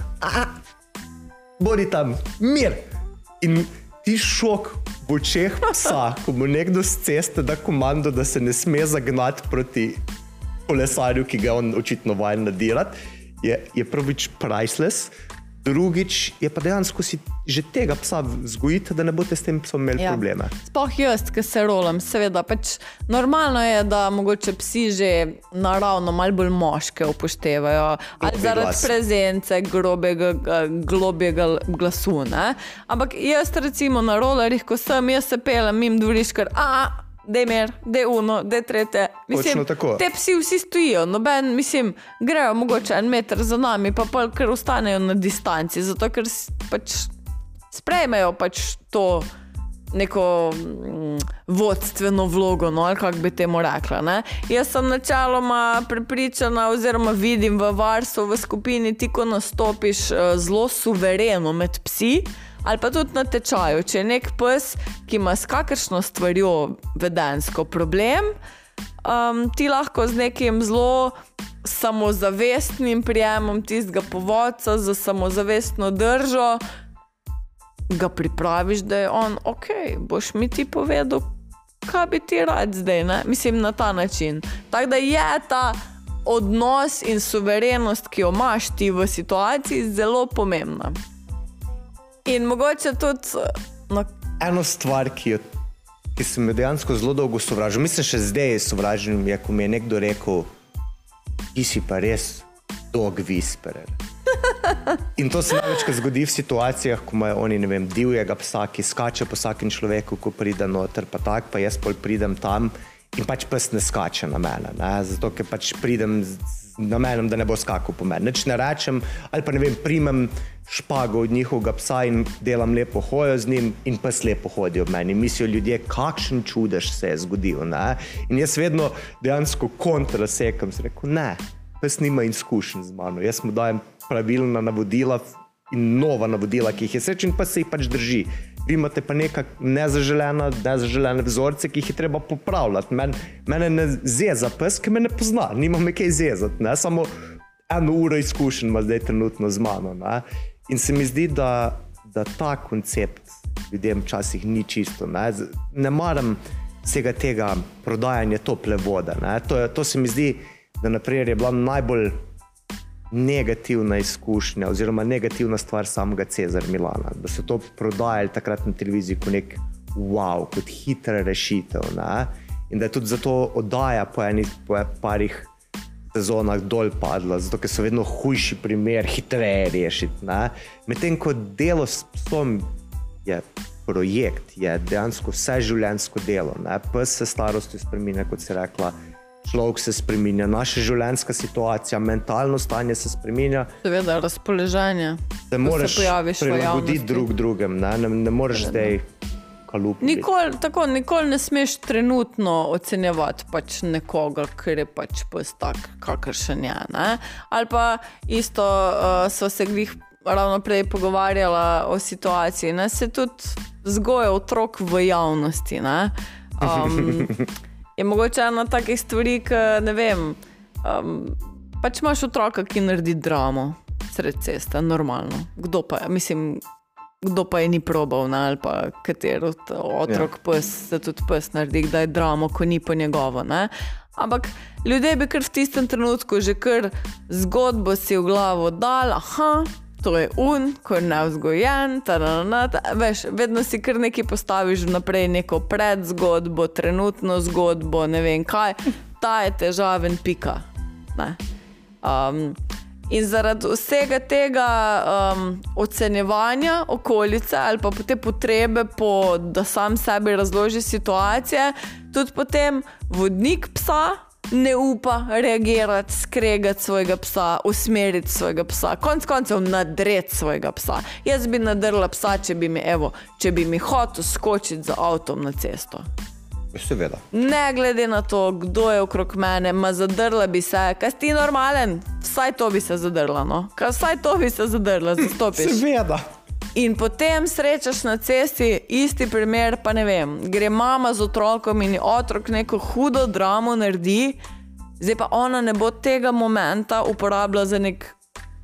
Bodi tam, mir. In ti šok v očeh psa, ko mu nekdo z ceste da komando, da se ne sme zagnati proti kolesarju, ki ga on očitno vajen nadirati, je, je prvič priceless. Drugič je pa dejansko si že tega psa vzgojiti, da ne boste s tem psom imeli ja. probleme. Sploh jaz, ki se rolam, seveda. Pač normalno je, da mogoče psi že naravno malo bolj moške upoštevajo. Ali zaradi glas. prezence, grobega, globjega glasu. Ne? Ampak jaz, recimo na rolerjih, ko sem, jaz se pelem mim dvorišč, ker a. Da je mer, da je uno, da je tretje. Tako. te psi vsi stojijo, noben, mislim, grejo mogoče en meter za nami, pa pa kar ostanejo na distanci, zato ker pač sprejmejo pač to neko mm, vodstveno vlogo, no, ali kako bi temu rekla. Ne? Jaz sem načeloma prepričana, oziroma vidim v varstvu, v skupini, ti ko nastopiš eh, zelo suvereno med psi. Ali pa tudi na tečaju, če je nek pes, ki ima s kakršno stvarjo vedensko problem, um, ti lahko z nekim zelo samozavestnim prijemom tistega povodca, za samozavestno držo, ga pripraviš, da je on ok, boš mi ti povedal, kaj bi ti rad zdaj, ne? mislim na ta način. Tako da je ta odnos in suverenost, ki jo imaš ti v situaciji, zelo pomembna. In mogoče tudi. No, Eno stvar, ki, jo, ki sem jo dejansko zelo dolgo sovražil, mislim, še zdaj sovražim, je, ko mi je nekdo rekel, ti si pa res dog whisperer. In to se največkrat zgodi v situacijah, ko imajo oni, vem, divjega psa, ki skače po vsakem človeku, ko pride noter, pa tak, pa jaz pol pridem tam in pač pes ne skače na mene. Ne? Zato, ker pač pridem z namenom, da ne bo skakal po meni. Nič ne rečem, ali pa ne vem, primem špago od njihovega psa in delam lepo hojo z njim, in pes lepo hodi ob meni. Mislijo ljudje, kakšen čudež se je zgodil. Ne? In jaz vedno dejansko kontrasekam, rekel, ne, pes nima izkušenj z mano. Jaz mu dajem pravilna navodila in nova navodila, ki jih je srečen, pa se jih pač drži. Imate pa neka nezaželena, nezaželene vzorce, ki jih je treba popravljati. Men, mene ne zeza pes, ki me ne pozna, nima me kaj zezati. Ne? Samo eno uro izkušenj ima zdaj trenutno z mano. Ne? In se mi zdi, da, da ta koncept ljudem včasih ni čisto. Ne, ne maram vsega tega prodajanja tople vode. ne. To, je- to se mi zdi, da naprej je bila najbolj negativna izkušnja, oziroma negativna stvar samega Cezara Milana. Da so to prodajali takrat na televiziji kot nek wow, kot hitra rešitev. Ne? In da je tudi zato oddaja po enih po parih sezonah dol padla, zato ker so vedno hujši primer, hitreje rešiti. Medtem ko delo s psom je projekt, je dejansko vse življenjsko delo. Ne? Pes se s starostjo spremenja, kot si rekla. Človek se spremenja, naša življenjska situacija, mentalno stanje se spremenja, seveda, razpoloženje. moraš se v prilagoditi drug drugem, ne, ne, ne moreš zdaj. Nikoli, tako, nikoli ne smeš trenutno ocenjevati pač nekoga, ker je pač tak, kakršen je. Ne? Ali pa isto uh, so se glih ravno prej pogovarjala o situaciji. Ne? Se tudi vzgoja otrok v javnosti. ne. Um, je mogoče ena takih stvari, ki ne vem. Um, pač imaš otroka, ki naredi dramo sred ceste, normalno. Kdo pa? Mislim, kdo pa je ni probal, ne? ali pa kater od otrok, ja. pes, se tudi pes naredi, da je dramo, ko ni po njegovo. Ne? Ampak ljudje bi kar v tistem trenutku že kar zgodbo si v glavo dal, aha. To je un, ko je neuzgojen, tarana, ta, veš, vedno si kar nekaj postaviš vnaprej, neko predzgodbo, trenutno zgodbo, ne vem kaj, ta je težaven, pika. Ne. Um, in zaradi vsega tega um, ocenjevanja okolice ali pa te potrebe, po, da sam sebi razloži situacije, tudi potem vodnik psa ne upa reagirati, skregati svojega psa, usmeriti svojega psa, konec koncev nadreti svojega psa. Jaz bi nadrla psa, če bi mi, evo, če bi mi hotel skočiti za avtom na cesto. Seveda. Ne glede na to, kdo je okrog mene, ma zadrla bi se, kaj si normalen, vsaj to bi se zadrla, no? kaj vsaj to bi se zadrla, zastopiš. Seveda. In potem srečaš na cesti isti primer, pa ne vem, gre mama z otrokom in otrok neko hudo dramo naredi, zdaj pa ona ne bo tega momenta uporabljala za nek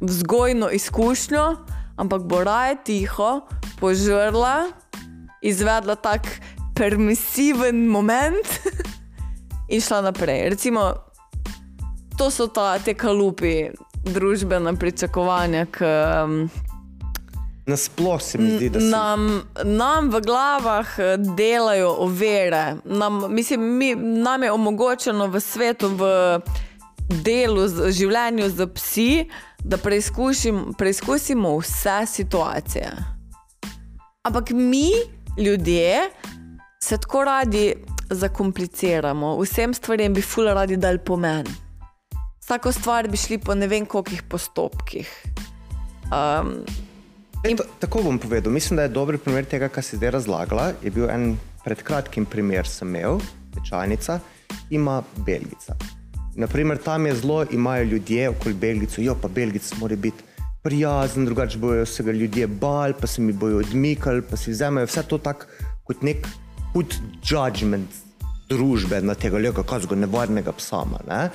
vzgojno izkušnjo, ampak bo raje tiho, požrla, izvedla tak permisiven moment in šla naprej. Recimo, to so ta, te kalupi, družbena pričakovanja, ki. Um, Nasplošno se mi zdi, da se nam, nam v glavah eh, delajo ovire. Nam, mislim, mi, nam je omogočeno v svetu, v delu, v življenju z psi, da preizkusim, preizkusimo vse situacije. Ampak mi, ljudje, se tako radi zakompliciramo, vsem stvarem bi ful radi dal pomen. Vsako stvar bi šli po ne vem kolikih postopkih. Um, E, to, tako bom povedal. Mislim, da je dober primer tega, kar si zdaj razlagala. Je bil en pred kratkim primer, sem imel, tečajnica, ima Belgica. Naprimer, tam je zelo, imajo ljudje okoli Belgice, jo pa Belgic mora biti prijazen, drugače bojo se ga ljudje bal, pa se mi bojo odmikali, pa si vzemajo vse to tako kot nek hud judgment družbe na tega lega, kazgo nevarnega psama. Ne?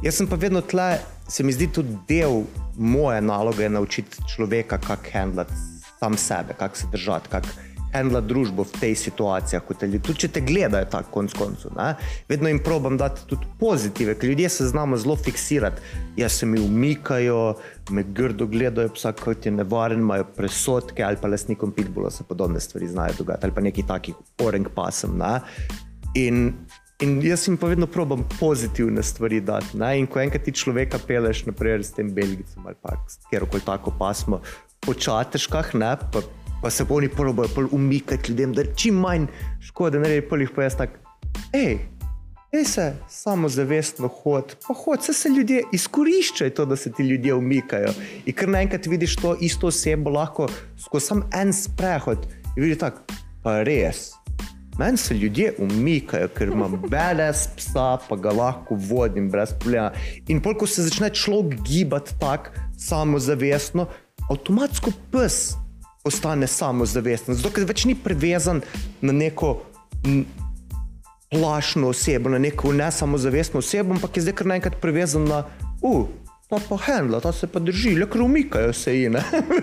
Jaz sem pa vedno tle, se mi zdi tudi del moje naloge naučiti človeka, kako handlati sam sebe, kako se držati, kako handlati družbo v tej situaciji. Tudi če te gledajo tako, konc koncu. Ne? Vedno jim probam dati tudi pozitive, ker ljudje se znamo zelo fiksirati. Jaz se mi umikajo, me grdo gledajo, vsak kot je nevaren, imajo presodke ali pa lasnikom pitbula se podobne stvari znajo dogajati ali pa neki takih orang pasem. Ne? In In jaz jim pa vedno probam pozitivne stvari dati. Ne? In ko enkrat ti človeka peleš, naprimer s tem Belgicem ali pa kjerkoli tako pasmo, po čateškah, ne? pa, pa se oni probojajo umikati ljudem, da čim manj škode naredi, pol jih pa jaz tak, hej. Ej se samozavestno hod, pa hod, se, se ljudje izkoriščajo to, da se ti ljudje umikajo. In ker naenkrat vidiš to isto osebo, lahko skozi samo en sprehod in vidiš tako, pa res. Meni se ljudje umikajo, ker imam beles psa, pa ga lahko vodim brez problema. In ko se začne človek gibati tako samozavestno, avtomatsko pes postane samozavesten. Zato, ker več ni prevezan na neko plašno osebo, na neko ne samozavestno osebo, ampak je zdaj kar naenkrat prevezan na. Uh, Ta pa handla, ta se pa drži, le ker umikajo se jim,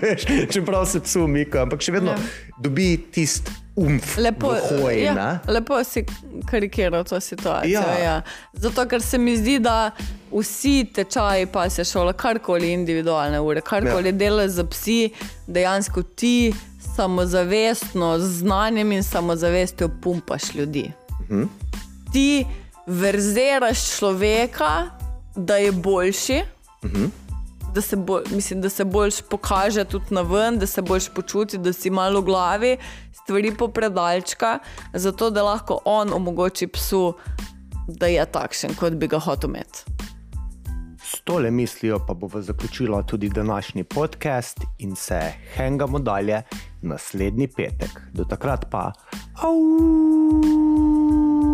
čeprav se psu umikajo, ampak še vedno ja. dobi tisti umf. Lepo, hoj, ja, lepo si karikiral to situacijo. Ja. Ja. Zato, ker se mi zdi, da vsi tečaji, pa se šola, karkoli individualne ure, karkoli ja. dela za psi, dejansko ti samozavestno, z znanjem in samozavestjo pumpaš ljudi. Mhm. Ti verziraš človeka, da je boljši. -hmm. Da se, bo, mislim, da se boljš pokaže tudi na ven, da se boljš počuti, da si malo v glavi, stvari popredalčka, zato da lahko on omogoči psu, da je takšen, kot bi ga hotel imeti. S tole mislijo pa bomo zaključili tudi današnji podcast in se hengamo dalje naslednji petek. Do takrat pa. Au!